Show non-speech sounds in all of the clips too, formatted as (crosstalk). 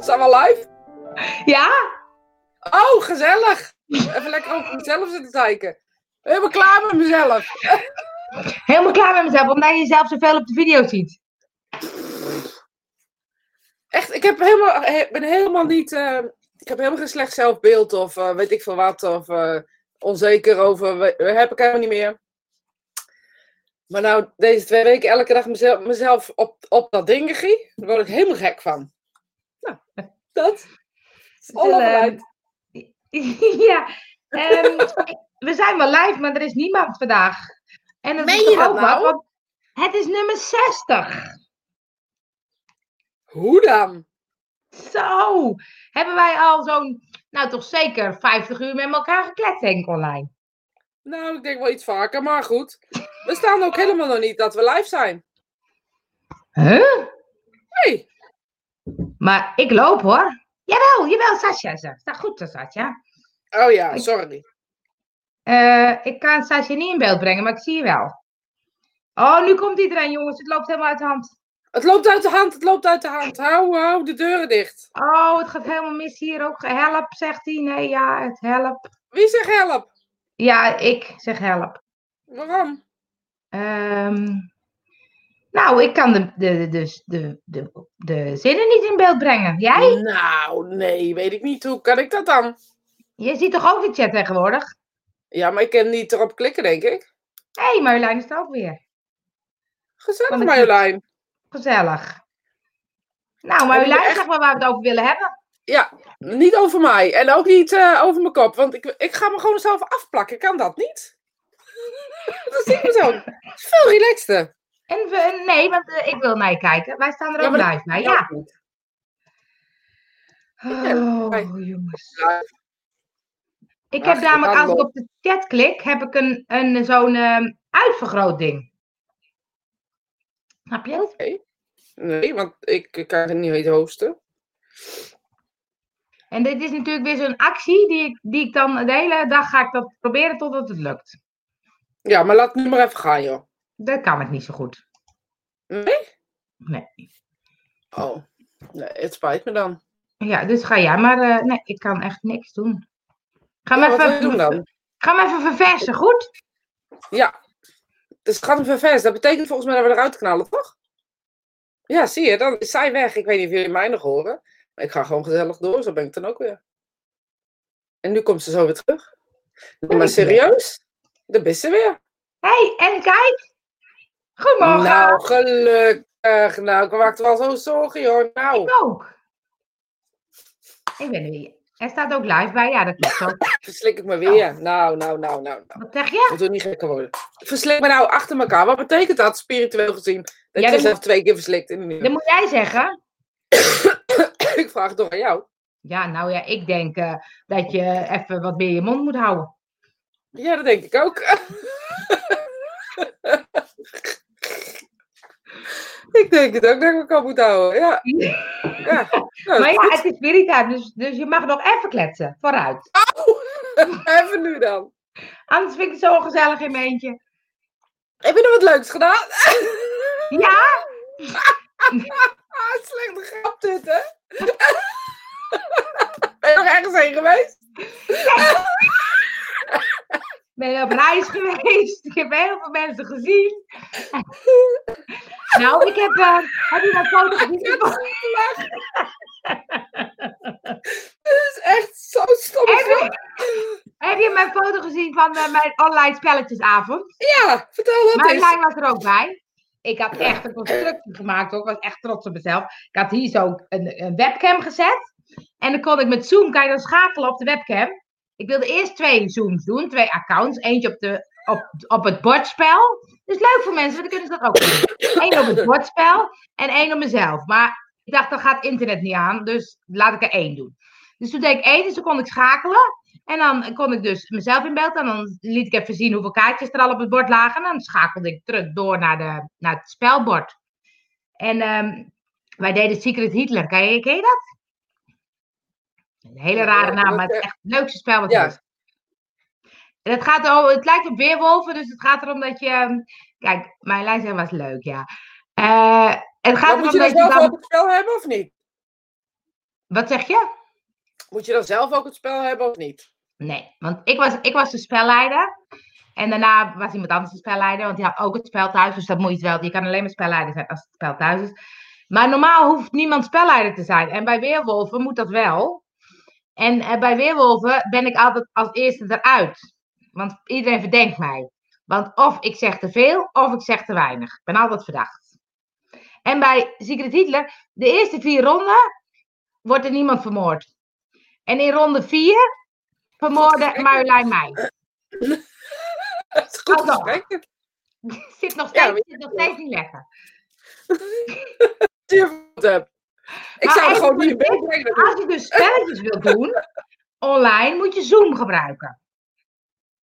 Zijn we live? Ja? Oh, gezellig. Even lekker over mezelf zitten kijken. Helemaal klaar met mezelf. Helemaal klaar met mezelf, omdat je jezelf zoveel op de video ziet. Echt, ik heb helemaal, he- ben helemaal niet... eh, ik heb helemaal geen slecht zelfbeeld of eh, weet ik veel wat. Of eh, onzeker over... we- heb ik helemaal niet meer. Maar nou, deze twee weken elke dag mezelf, mezelf op, op dat ding daar word ik helemaal gek van. Nou, (laughs) dat. is Onafgeleid. (laughs) ja. ehm, we zijn wel live, maar er is niemand vandaag. En dat Meen is je toch dat ook nou? wat, want het is nummer 60. Hoe dan? Zo, hebben wij al zo'n, nou toch zeker 50 uur met elkaar gekletst, denk ik, online. Nou, ik denk wel iets vaker, maar goed. We staan ook helemaal nog niet dat we live zijn. Huh? Hey, Maar ik loop hoor. Jawel, jawel, Sascha. ze. Staat goed, zo, Sascha. oh ja, sorry. Eh, ik kan Sascha niet in beeld brengen, maar ik zie je wel. Oh, nu komt iedereen, jongens. Het loopt helemaal uit de hand. Het loopt uit de hand, het loopt uit de hand. Hou, hou de deuren dicht. Oh, het gaat helemaal mis hier ook. Help, zegt hij. Nee, ja, het help. Wie zegt help? Ja, ik zeg help. Waarom? Ehm, nou, ik kan de, de, de, de, de, de zinnen niet in beeld brengen. Jij? Nou, nee, weet ik niet. Hoe kan ik dat dan? Je ziet toch ook de chat tegenwoordig? Ja, maar ik kan niet erop klikken, denk ik. Hé, hey, Marjolein is er ook weer. Gezellig, Marjolein. Gezellig. Nou, Marjolein, echt- zeg maar waar we het over willen hebben. Ja, niet over mij. En ook niet eh, over mijn kop. Want ik, ik ga me gewoon zelf afplakken. Kan dat niet? (laughs) dat zie ik me zo. Veel relaxter. En we, nee, want eh, ik wil naar je kijken. Wij staan er ook dat- live bij. Ja. Oh, jongens. Ik heb namelijk, als ik op de chat klik, heb ik een, een zo'n ehm uitvergrootding. Snap je het? Nee, want ik, kan het niet weten hosten. En dit is natuurlijk weer zo'n actie die ik, die ik dan de hele dag ga ik dat proberen totdat het lukt. Ja, maar laat het nu maar even gaan, joh. Dat kan ik niet zo goed. Nee? Nee. Oh, nee, het spijt me dan. Ja, dus ga jij maar. eh, nee, ik kan echt niks doen. Ga Ja, je even, doen dan? ga me even verversen, goed? Ja. Dus het gaat hem ververs. Dat betekent volgens mij dat we eruit knallen, toch? Ja, zie je, dan is zij weg. Ik weet niet of jullie mij nog horen. Maar ik ga gewoon gezellig door, zo ben ik dan ook weer. En nu komt ze zo weer terug. Nee, maar serieus? Daar is ze weer. Hé, hey, en kijk. Goedemorgen. Nou, gelukkig. Nou, ik maakte wel zo zorgen, hoor. Nou, Ik ook. Ik ben er weer. Er staat ook live bij. Ja, dat klopt ook. (laughs) verslik ik me weer. Nou, nou, nou, nou, nou. Wat zeg je? Moet er niet gekker worden. Verslik me nou achter elkaar. Wat betekent dat, spiritueel gezien? Dat Ja, je zelf twee keer verslikt in een Dat moet jij zeggen. (coughs) Ik vraag het toch aan jou. Ja, nou ja, ik denk eh, dat je even wat meer je mond moet houden. Ja, dat denk ik ook. (laughs) (laughs) ik denk het ook dat ik me kan moet houden. Ja, ja. (laughs) Nou, Maar ja, goed. het is spiritime, dus, dus je mag nog even kletsen. Vooruit. (laughs) Even nu dan. Anders vind ik het zo gezellig in mijn eentje. Heb je nog wat leuks gedaan? Ja, slechte grap dit, hè? Ben je nog ergens heen geweest? Ben op reis (laughs) geweest. Ik heb heel veel mensen gezien. (laughs) nou, ik heb... eh, heb je mijn foto gezien? Dit (laughs) is echt zo stom. Heb je, heb je mijn foto gezien van eh, mijn online spelletjesavond? Ja, vertel dat eens. Marjolein was er ook bij. Ik had echt een constructie gemaakt ook. Ik was echt trots op mezelf. Ik had hier zo een, een webcam gezet. En dan kon ik met Zoom, kan je dan schakelen op de webcam. Ik wilde eerst twee Zooms doen, twee accounts. Eentje op, de, op, op het bordspel. Dus leuk voor mensen, want dan kunnen ze dat ook doen. Eén op het bordspel en één op mezelf. Maar ik dacht, dan gaat internet niet aan. Dus laat ik er één doen. Dus toen deed ik één, dus toen kon ik schakelen. En dan kon ik dus mezelf in beeld. En dan liet ik even zien hoeveel kaartjes er al op het bord lagen. En dan schakelde ik terug door naar, de, naar het spelbord. En ehm, wij deden Secret Hitler. Ken je, ken je dat? Een hele rare naam, maar het is echt het leukste spel wat er Ja. is. En het, gaat het lijkt op weerwolven, dus het gaat erom dat je... ehm, Kijk, mijn lijn zeggen was leuk, ja. Eh, het gaat erom moet je dat je zelf dan... op het spel hebben of niet? Wat zeg je? Moet je dan zelf ook het spel hebben of niet? Nee, want ik was, ik was de spelleider. En daarna was iemand anders de spelleider, want die had ook het spel thuis. Dus dat moet je wel. Je kan alleen maar spelleider zijn als het spel thuis is. Maar normaal hoeft niemand spelleider te zijn. En bij Weerwolven moet dat wel. En eh, bij Weerwolven ben ik altijd als eerste eruit. Want iedereen verdenkt mij. Want of ik zeg te veel, of ik zeg te weinig. Ik ben altijd verdacht. En bij Secret Hitler, de eerste vier ronden, wordt er niemand vermoord. En in ronde vier vermoorde Marjolein mij. (laughs) Dat is goed gesprek. (laughs) Zit nog Ja, steeds, zit nog steeds niet lekker. (laughs) heb. Ik zou gewoon niet in de bed brengen. Als je dus spelletjes wilt doen, online, moet je Zoom gebruiken.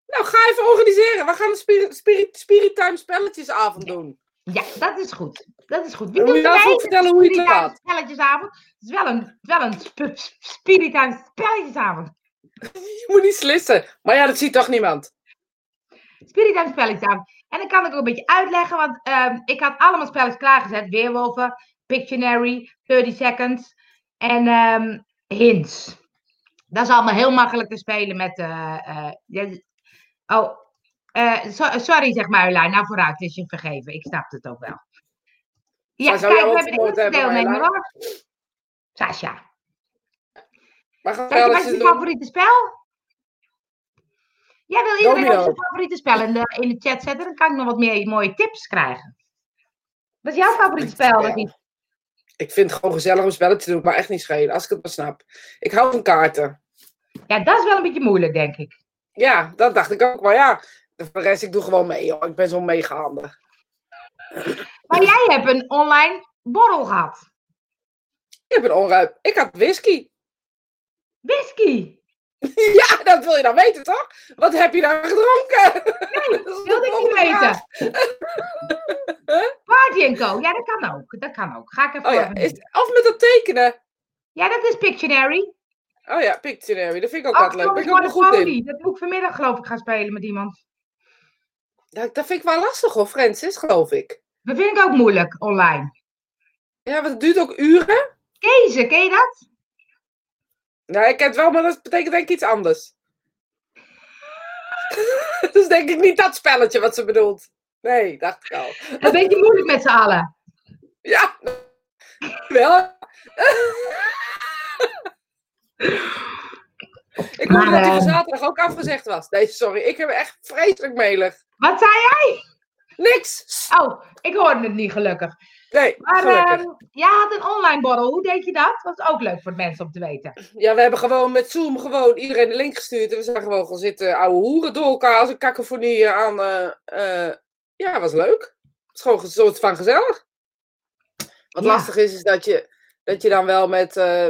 Nou, ga even organiseren. We gaan een Spirit, spirit, spirit Time spelletjesavond doen. Ja, dat is goed. Dat is goed. Wie doet even mee? vertellen hoe je het gaat. Spelletjesavond. Het is wel een, wel een sp- sp- Spirit Time spelletjesavond. (laughs) Je moet niet slissen. Maar ja, dat ziet toch niemand? Spirit Time spelletjesavond. En dan kan ik ook een beetje uitleggen, want ehm, ik had allemaal spelletjes klaargezet. Weerwolven, Pictionary, 30 Seconds en ehm, Hints. Dat is allemaal heel makkelijk te spelen met... eh, eh, ja, oh, eh, so- sorry zeg Marjolein. Nou vooruit, is je vergeven. Ik snap het ook wel. Ja, kijk, we hebben de eerste deelnemer hoor. Maar Zeg, wat is je favoriete spel? Jij wil iedereen Domino. ook zijn favoriete spel in de, in de chat zetten, dan kan ik nog wat meer mooie tips krijgen. Wat is jouw favoriete spel? spel. Ik vind het gewoon gezellig om spelletjes te doen, maar echt niet schelen, als ik het maar snap. Ik hou van kaarten. Ja, dat is wel een beetje moeilijk, denk ik. Ja, dat dacht ik ook. Maar ja, de rest, ik doe gewoon mee. Joh. Ik ben zo meegaande. Maar jij hebt een online borrel gehad. Ik heb een onruim. Ik had whisky. Whisky. (laughs) Ja, dat wil je dan weten, toch? Wat heb je dan gedronken? Nee, (laughs) Dat wilde de ik niet weten. (laughs) Party Co. Ja, dat kan ook. Dat kan ook. Ga ik even Oh ja, is, of met dat tekenen. Ja, dat is Pictionary. Oh ja, Pictionary. Dat vind ik ook altijd leuk. Ben ik ook goed in. Dat moet ik vanmiddag geloof ik gaan spelen met iemand. Dat, dat vind ik wel lastig hoor, Francis, geloof ik. Dat vind ik ook moeilijk, online. Ja, want het duurt ook uren. Kezen, ken je dat? Nou, ik ken het wel, maar dat betekent denk ik iets anders. (laughs) dus denk ik niet dat spelletje wat ze bedoelt. Nee, dacht ik al. Een beetje moeilijk met z'n allen. Ja, wel. ik hoorde Maar, dat hij eh, zaterdag ook afgezegd was. Nee, sorry. Ik heb echt vreselijk melig. Wat zei jij? Niks. Oh, ik hoorde het niet gelukkig. Nee, Maar gelukkig. ehm jij had een online borrel. Hoe deed je dat? Dat is ook leuk voor de mensen om te weten. Ja, we hebben gewoon met Zoom gewoon iedereen de link gestuurd. En we zijn gewoon gaan zitten ouwe hoeren door elkaar als een kakofonie aan. eh, eh, ja, was leuk. Het is gewoon een soort van gezellig. Wat Ja. lastig is, is dat je, dat je dan wel met eh,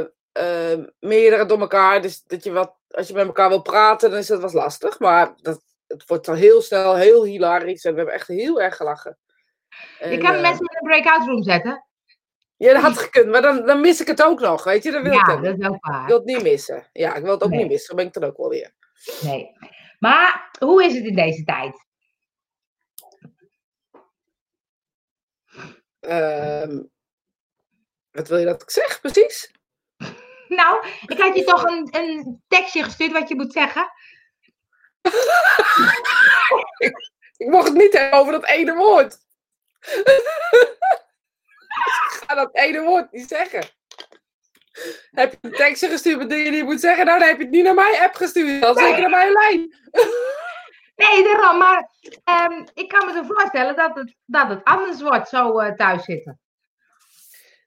meerdere door elkaar. Dus dat je wat, als je met elkaar wil praten, dan is dat wat lastig. Maar dat, het wordt heel snel heel hilarisch. En we hebben echt heel erg gelachen. Je kan eh, mensen in een breakout room zetten. Ja, dat had gekund. Maar dan, dan mis ik het ook nog. Weet je, dat wil ik Ja, dan niet. dat is ook Ik waar. wil het niet missen. Ja, ik wil het ook Nee. niet missen. Dan ben ik dan ook wel weer. Nee. Maar hoe is het in deze tijd? Ehm, wat wil je dat ik zeg, precies? (laughs) Nou, ik had je toch een, een tekstje gestuurd wat je moet zeggen. (laughs) Ik mocht het niet hebben over dat ene woord. ik (laughs) ga dat ene woord niet zeggen. Heb je een tekstje gestuurd met dingen die je moet zeggen? Nou, dan heb je het niet naar mijn app gestuurd. Dan zeker naar mijn lijn. (laughs) Nee, daarom. Maar ehm, ik kan me zo voorstellen dat het, dat het anders wordt zo eh, thuis zitten.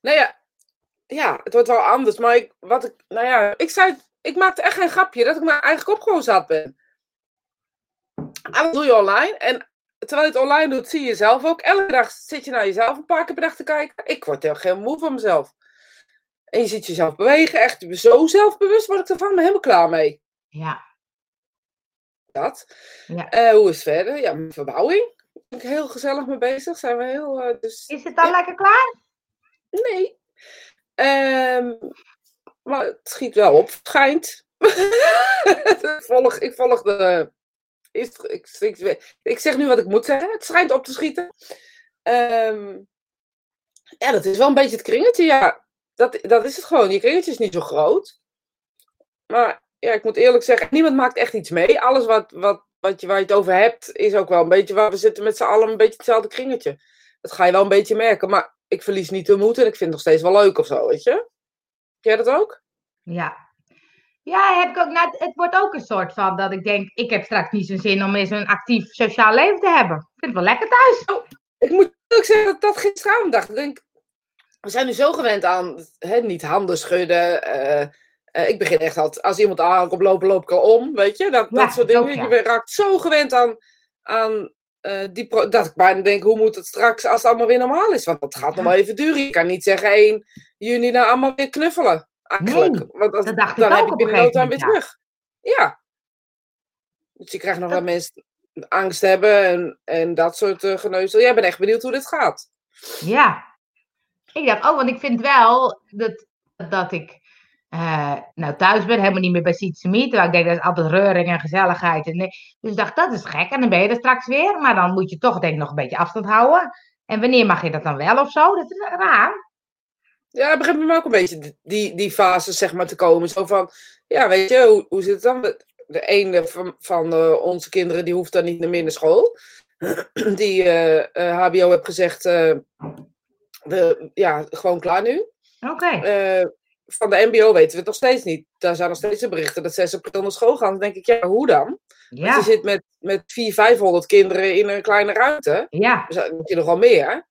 Nou ja, ja, het wordt wel anders. Maar ik, wat ik, nou ja, ik zei, ik maakte echt geen grapje dat ik mijn eigen kop gewoon zat ben. Alles doe je online. En terwijl je het online doet, zie je jezelf ook. Elke dag zit je naar jezelf een paar keer per dag te kijken. Ik word heel geen moe van mezelf. En je ziet jezelf bewegen. Echt zo zelfbewust word ik ervan. ben helemaal klaar mee. Ja. Dat. Ja. Eh, hoe is het verder? Ja, met verbouwing. Daar ben ik heel gezellig mee bezig. Zijn we heel... eh, dus Is het dan lekker klaar? Nee. Ehm, maar het schiet wel op, het schijnt. (laughs) ik, volg, ik volg de. Is- Ik, ik, ik zeg nu wat ik moet zeggen. Het schijnt op te schieten. Ehm, ja, dat is wel een beetje het kringetje, ja. dat, dat is het gewoon. Je kringetje is niet zo groot. Maar ja, ik moet eerlijk zeggen, niemand maakt echt iets mee. Alles wat, wat, wat je, waar je het over hebt, is ook wel een beetje waar we zitten met z'n allen een beetje hetzelfde kringetje. Dat ga je wel een beetje merken. Maar ik verlies niet de moed en ik vind het nog steeds wel leuk of zo, weet je? Jij dat ook? Ja. Ja, heb ik ook, nou, het wordt ook een soort van dat ik denk, ik heb straks niet zo'n zin om eens een actief sociaal leven te hebben. Ik vind het wel lekker thuis. Oh, ik moet ook zeggen dat ik dat gisteravond dacht. Ik denk, we zijn nu zo gewend aan hè, niet handen schudden. eh, eh, ik begin echt altijd, als iemand aankomt lopen, loop ik al om, weet je? Dat, Ja, dat soort dingen. ja. Je raakt zo gewend aan, aan eh, die... pro- dat ik bijna denk, hoe moet het straks als het allemaal weer normaal is? Want dat gaat nog wel even duren. Je kan niet zeggen 1 juni nou allemaal weer knuffelen. Eigenlijk. Nee, Want als- dat dacht ik dan ook heb je een binnen no time weer terug. Ja. Dus je krijgt nog wel mensen angst hebben en, en dat soort uh, geneuzel. Jij bent echt benieuwd hoe dit gaat. Ja. Ik dacht, oh, want ik vind wel dat, dat ik eh, nou thuis ben, helemaal niet meer bij Sietse Meet. Terwijl ik denk, dat is altijd reuring en gezelligheid. En, nee. Dus ik dacht, dat is gek. En dan ben je er straks weer. Maar dan moet je toch denk ik nog een beetje afstand houden. En wanneer mag je dat dan wel of zo? Dat is raar. Ja, begrijp me ook een beetje die, die fase zeg maar te komen. Zo van, ja, weet je, hoe, hoe zit het dan? De, de ene van, van uh, onze kinderen, die hoeft dan niet naar school. (clears throat) Die uh, uh, HBO heeft gezegd, ja, gewoon klaar nu. Oké. Okay. van de MBO weten we het nog steeds niet. Daar zijn nog steeds de berichten dat 6 april naar school gaan. Dan denk ik, ja, hoe dan? Ja. Want je zit met, met 400, 500 kinderen in een kleine ruimte. Ja. Dus misschien nog wel meer.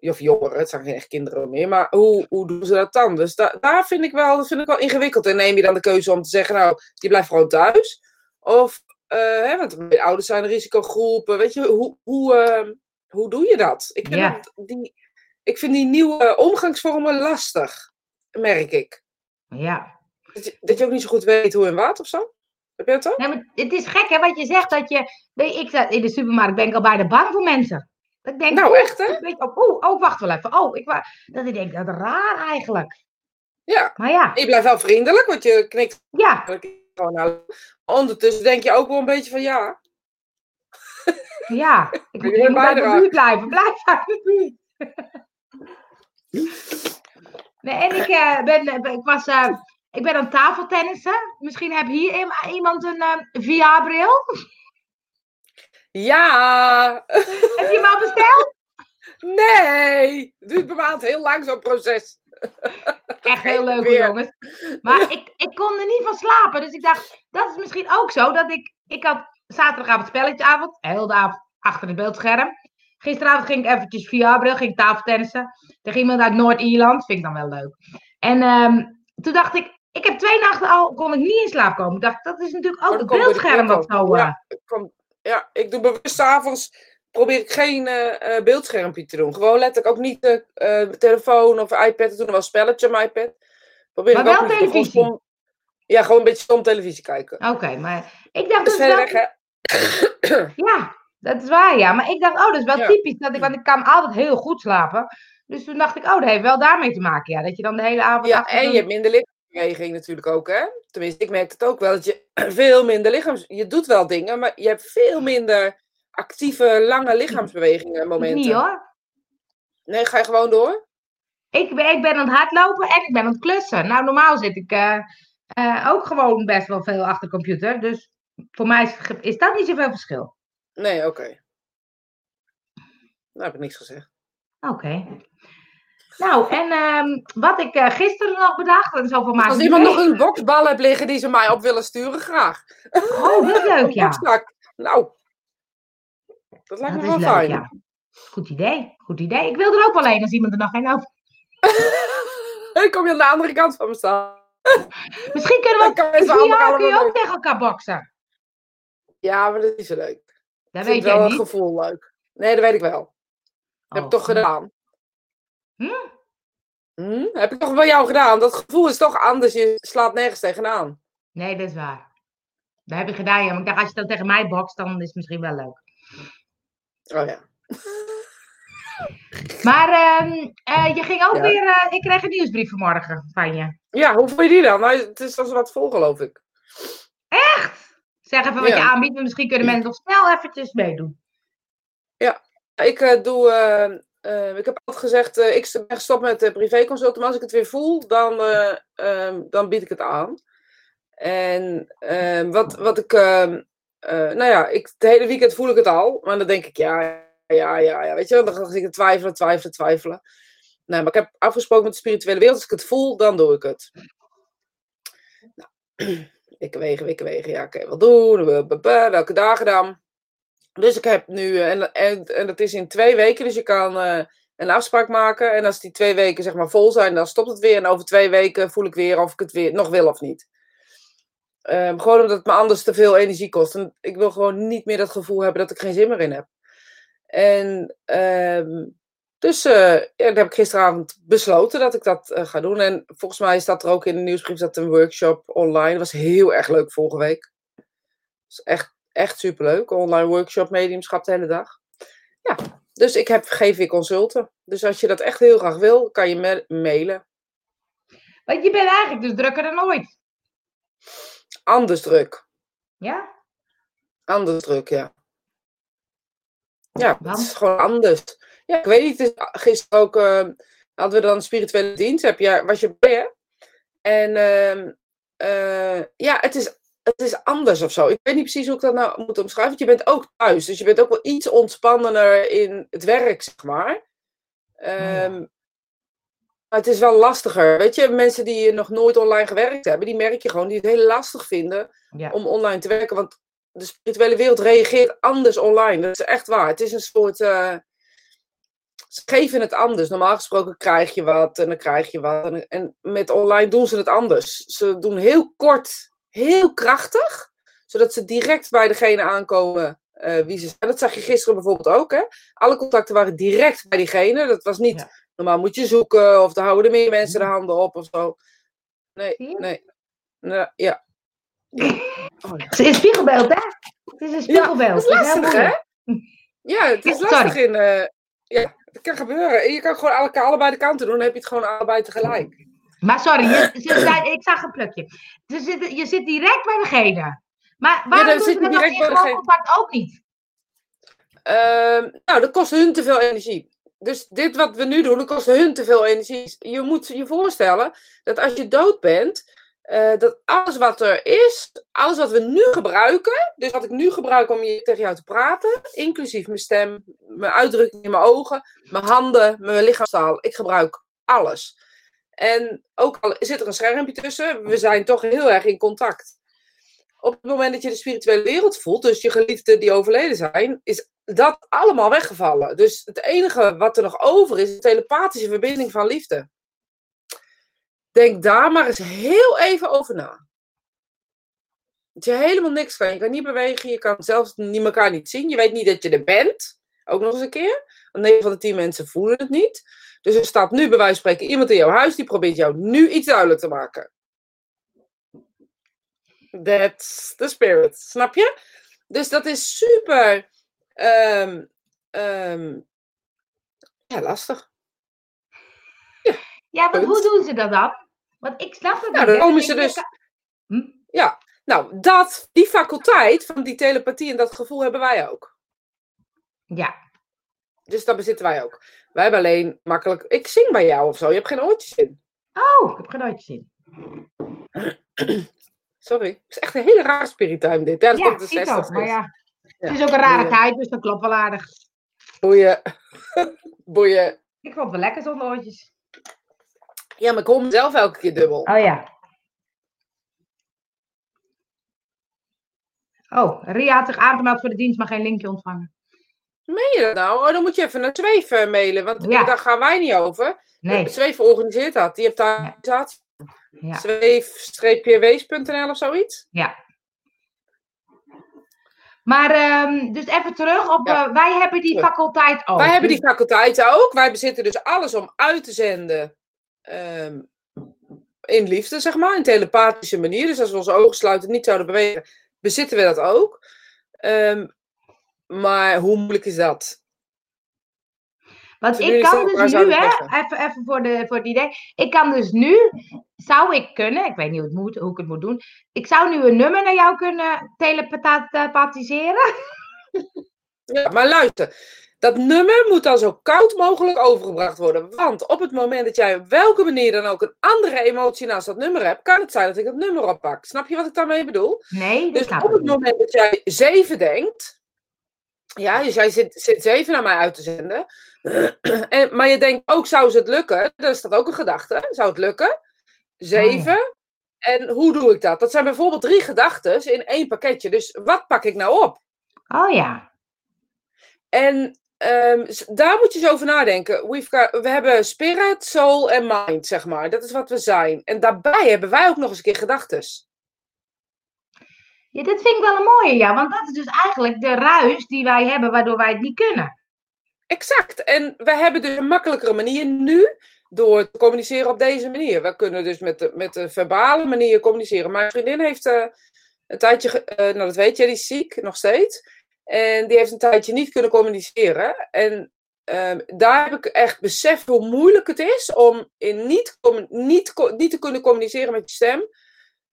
Of jongeren, het zijn geen echt kinderen meer. Maar hoe, hoe doen ze dat dan? Dus da daar vind ik, wel, dat vind ik wel ingewikkeld. En neem je dan de keuze om te zeggen, nou, die blijft gewoon thuis. Of, uh, hè, want de ouders zijn risicogroepen. Weet je, hoe, hoe, uh, hoe doe je dat? Ik vind, Ja. dat, die, ik vind die nieuwe omgangsvormen lastig, merk ik. Ja. Dat je, dat je ook niet zo goed weet hoe en wat of zo. Heb je dat ook? Nee, maar het is gek hè, wat je zegt. Dat je, weet ik in de supermarkt, ben ik al bijna bang voor mensen. Dat ik denk, Nou, echt, hè? Weet je, oh, oh, oh, wacht wel even. Oh, ik dat ik denk, dat is raar eigenlijk. Ja. Maar ja, Je blijft wel vriendelijk, want je knikt ja, gewoon. Ondertussen denk je ook wel een beetje van ja. ja. (laughs) Ik moet, uit de buurt blijven. Blijf uit de buurt. (laughs) Nee, en ik, eh, ben, eh, ik, was, eh, ik ben aan tafeltennissen. Misschien heb hier iemand een eh, VR-bril. Ja! Heb je hem al besteld? Nee! Het duurt bij mij heel lang zo'n proces. Echt heel leuk, Weer. jongens. Maar ik, ik kon er niet van slapen. Dus ik dacht, dat is misschien ook zo. Dat ik, ik had zaterdagavond spelletjeavond. Heel de avond achter het beeldscherm. Gisteravond ging ik eventjes VR-bril, ging ik tafeltennissen. Tegen iemand uit Noord-Ierland. Vind ik dan wel leuk. En ehm, toen dacht ik, ik heb twee nachten al, kon ik niet in slaap komen. Ik dacht, dat is natuurlijk ook het beeldscherm wat zo... eh, Ja, kom- ja, ik doe bewust avonds probeer ik geen eh, beeldschermpje te doen. Gewoon letterlijk ook niet de eh, telefoon of iPad te doen. Wel een spelletje op mijn iPad. Probeer Maar ik ook wel. Gewoon televisie? Ja, gewoon een beetje stom televisie kijken. Oké, maar ik dacht Dat is dus dat... weg, hè? Ja, dat is waar, ja. Maar ik dacht, oh, dat is wel Ja. typisch. Dat ik, want ik kan altijd heel goed slapen. Dus toen dacht ik, oh, dat heeft wel daarmee te maken, ja. Dat je dan de hele avond... Ja, en je hebt minder lichaamsbeweging natuurlijk ook, hè? Tenminste, ik merk het ook wel. Dat je (clears throat) veel minder lichaams... Je doet wel dingen, maar je hebt veel minder actieve, lange lichaamsbewegingen momenten. niet, hoor. Nee, ga je gewoon door? Ik ben, ik ben aan het hardlopen en ik ben aan het klussen. Nou, normaal zit ik eh, eh, ook gewoon best wel veel achter de computer. Dus voor mij is, is dat niet zoveel verschil. Nee, oké. Nou heb ik niks gezegd. Oké. Nou, en ehm, wat ik eh, gisteren nog bedacht, en zo voor mij. Als iemand nog een boksbal hebt liggen die ze mij op willen sturen, graag. Oh, dat is (laughs) leuk, ja. bokstak. Nou, dat lijkt Dat me is wel leuk, fijn. ja. Goed idee, goed idee. Ik wil er ook wel een als iemand er nog geen over. (laughs) Dan kom je aan de andere kant van me staan. (laughs) Misschien kunnen we ook, via kun je ook tegen elkaar boksen. Ja, maar dat is leuk. Dat Ik weet jij wel een gevoel leuk. Nee, dat weet ik wel. heb ik Oh. toch gedaan. Hm? Hm? Heb ik toch bij jou gedaan? Dat gevoel is toch anders. Je slaat nergens tegenaan. Nee, dat is waar. Dat heb je gedaan, ja. Maar ik dacht, als je dat tegen mij bokst, dan is het misschien wel leuk. Oh ja. (laughs) Maar ehm, eh, je ging ook Ja. weer... eh, ik kreeg een nieuwsbrief vanmorgen van je. Ja, hoe vond je die dan? Nou, het is als wat vol, geloof ik. Zeg even wat Ja. je aanbiedt. maar Misschien kunnen mensen nog snel eventjes meedoen. Ik eh, doe eh, eh, ik heb altijd gezegd, eh, ik ben gestopt met uh, privéconsulten, maar als ik het weer voel, dan, eh, ehm, dan bied ik het aan. En ehm, wat, wat ik, ehm, eh, nou ja, ik, het hele weekend voel ik het al, maar dan denk ik, ja, ja, ja, ja, weet je, dan ga ik twijfelen, twijfelen, twijfelen. Nee, maar ik heb afgesproken met de spirituele wereld, als ik het voel, dan doe ik het. Nou, (clears throat) ik wegen, ik wegen, ja, oké, wat doen, welke dagen dan? Dus ik heb nu, eh, en, en, en dat is in twee weken, dus je kan uh, een afspraak maken. En als die twee weken zeg maar vol zijn, dan stopt het weer. En over twee weken voel ik weer of ik het weer nog wil of niet. Um, gewoon omdat het me anders te veel energie kost. En ik wil gewoon niet meer dat gevoel hebben dat ik geen zin meer in heb. En um, dus uh, ja, dat heb ik gisteravond besloten dat ik dat ga doen. En volgens mij staat er ook in de nieuwsbrief dat een workshop online. Dat was heel erg leuk vorige week. Dat is echt Echt superleuk. Online workshop mediumschap de hele dag. Ja, dus ik heb, geef weer consulten. Dus als je dat echt heel graag wil, kan je me mailen. Want je bent eigenlijk dus drukker dan ooit. Anders druk. Ja? Anders druk, ja. Ja, het is gewoon anders. Ja, ik weet niet. Gisteren ook uh, hadden we dan een spirituele dienst. Heb je, was je bij, hè? En uh, uh, ja, het is het is anders of zo. Ik weet niet precies hoe ik dat nou moet omschrijven. Want je bent ook thuis. Dus je bent ook wel iets ontspannender in het werk, zeg maar. Um, maar het is wel lastiger. Weet je, mensen die nog nooit online gewerkt hebben, die merk je gewoon die het heel lastig vinden Ja. om online te werken. Want de spirituele wereld reageert anders online. Dat is echt waar. Het is een soort. eh, ze geven het anders. Normaal gesproken krijg je wat en dan krijg je wat. En, en met online doen ze het anders. Ze doen heel kort, heel krachtig, zodat ze direct bij degene aankomen eh, wie ze zijn. Dat zag je gisteren bijvoorbeeld ook. Hè? Alle contacten waren direct bij diegene. Dat was niet. Ja. Normaal moet je zoeken of dan houden er meer mensen de handen op of zo. Nee, nee. Nou, ja. Oh, ja. Het is een spiegelbeeld, hè? Het is een spiegelbeeld. is Het heel lastig, hè? Ja, het is Ja, lastig in. eh, ja, het kan gebeuren. En je kan gewoon alle, allebei de kanten doen, dan heb je het gewoon allebei tegelijk. Maar sorry, je, (clears throat) ik zag een plukje. Ze zit, je zit direct bij degene. Maar waarom dan doen zit ze je dat contact ook niet? Ehm, nou, dat kost hun te veel energie. Dus dit wat we nu doen, dat kost hun te veel energie. Je moet je voorstellen dat als je dood bent, eh, dat alles wat er is, alles wat we nu gebruiken, dus wat ik nu gebruik om je, tegen jou te praten, inclusief mijn stem, mijn uitdrukking in mijn ogen, mijn handen, mijn lichaamstaal, ik gebruik alles. En ook al zit er een schermpje tussen, we zijn toch heel erg in contact. Op het moment dat je de spirituele wereld voelt, dus je geliefden die overleden zijn, is dat allemaal weggevallen. Dus het enige wat er nog over is, de telepathische verbinding van liefde. Denk daar maar eens heel even over na. Dat je helemaal niks kan. Je kan niet bewegen, je kan zelfs niet, elkaar niet zien. Je weet niet dat je er bent. Ook nog eens een keer. Want 9 van de 10 mensen voelen het niet. Dus er staat nu bij wijze van spreken iemand in jouw huis die probeert jou nu iets duidelijk te maken. That's the spirit. Snap je? Dus dat is super ehm, ehm, ja, lastig. Ja, maar hoe doen ze dat dan? Want ik snap het Nou, niet. dan komen Ik ze dus. Hm? Ja, nou, dat, die faculteit van die telepathie en dat gevoel hebben wij ook. Ja, Dus dat bezitten wij ook. Wij hebben alleen makkelijk. Ik zing bij jou of zo. Je hebt geen oortjes in. oh, ik heb geen nooit (clears throat) gezien. Sorry. Het is echt een hele rare spirit time dit. Ja, dat Ja, komt de ik 60 ook. Maar ja, Ja. het is ook een rare tijd, dus dat klopt wel aardig. Boeien. (laughs) Boeien. Ik vond het wel lekker zonder oortjes. Ja, maar ik hoor mezelf elke keer dubbel. Oh ja. Oh, Ria had zich aangemeld voor de dienst, maar geen linkje ontvangen. Meen je dat nou? Oh, dan moet je even naar Zweef eh, mailen. Want Ja. daar gaan wij niet over. Nee. Zweef organiseert dat. Die heeft daar Ja. organisatie. Ja. Zweef-wees.nl of zoiets. Ja. Maar, ehm, dus even terug op, Ja. eh, wij hebben die faculteit ook. Wij hebben Dus- die faculteiten ook. Wij bezitten dus alles om uit te zenden. ehm, in liefde, zeg maar. In telepathische manier. Dus als we onze ogen sluiten niet zouden bewegen, bezitten we dat ook. Ehm, maar hoe moeilijk is dat? Want ik kan dus nu, hè, even, even voor, de, voor het idee. Ik kan dus nu, zou ik kunnen, ik weet niet hoe, het moet, hoe ik het moet doen. Ik zou nu een nummer naar jou kunnen telepathiseren. Ja, maar luister. Dat nummer moet dan zo koud mogelijk overgebracht worden. Want op het moment dat jij op welke manier dan ook een andere emotie naast dat nummer hebt, kan het zijn dat ik dat nummer oppak. Snap je wat ik daarmee bedoel? Nee, dat Dus op het moment dat jij zeven denkt, ja, dus jij zit, zit zeven naar mij uit te zenden, (clears throat) en, maar je denkt ook, zou ze het lukken? Dat is dat ook een gedachte. Zou het lukken? Zeven. En hoe doe ik dat? Dat zijn bijvoorbeeld drie gedachten in één pakketje. Dus wat pak ik nou op? Oh ja. En ehm, daar moet je eens over nadenken. We've got- we hebben spirit, soul en mind, zeg maar. Dat is wat we zijn. En daarbij hebben wij ook nog eens een keer gedachten. Dit vind ik wel een mooie, ja. Want dat is dus eigenlijk de ruis die wij hebben, waardoor wij het niet kunnen. Exact. En we hebben dus een makkelijkere manier nu door te communiceren op deze manier. We kunnen dus met de, met de verbale manier communiceren. Mijn vriendin heeft eh, een tijdje, eh, nou dat weet je, die is ziek nog steeds. En die heeft een tijdje niet kunnen communiceren. En ehm, daar heb ik echt beseft hoe moeilijk het is om in niet, niet, niet te kunnen communiceren met je stem.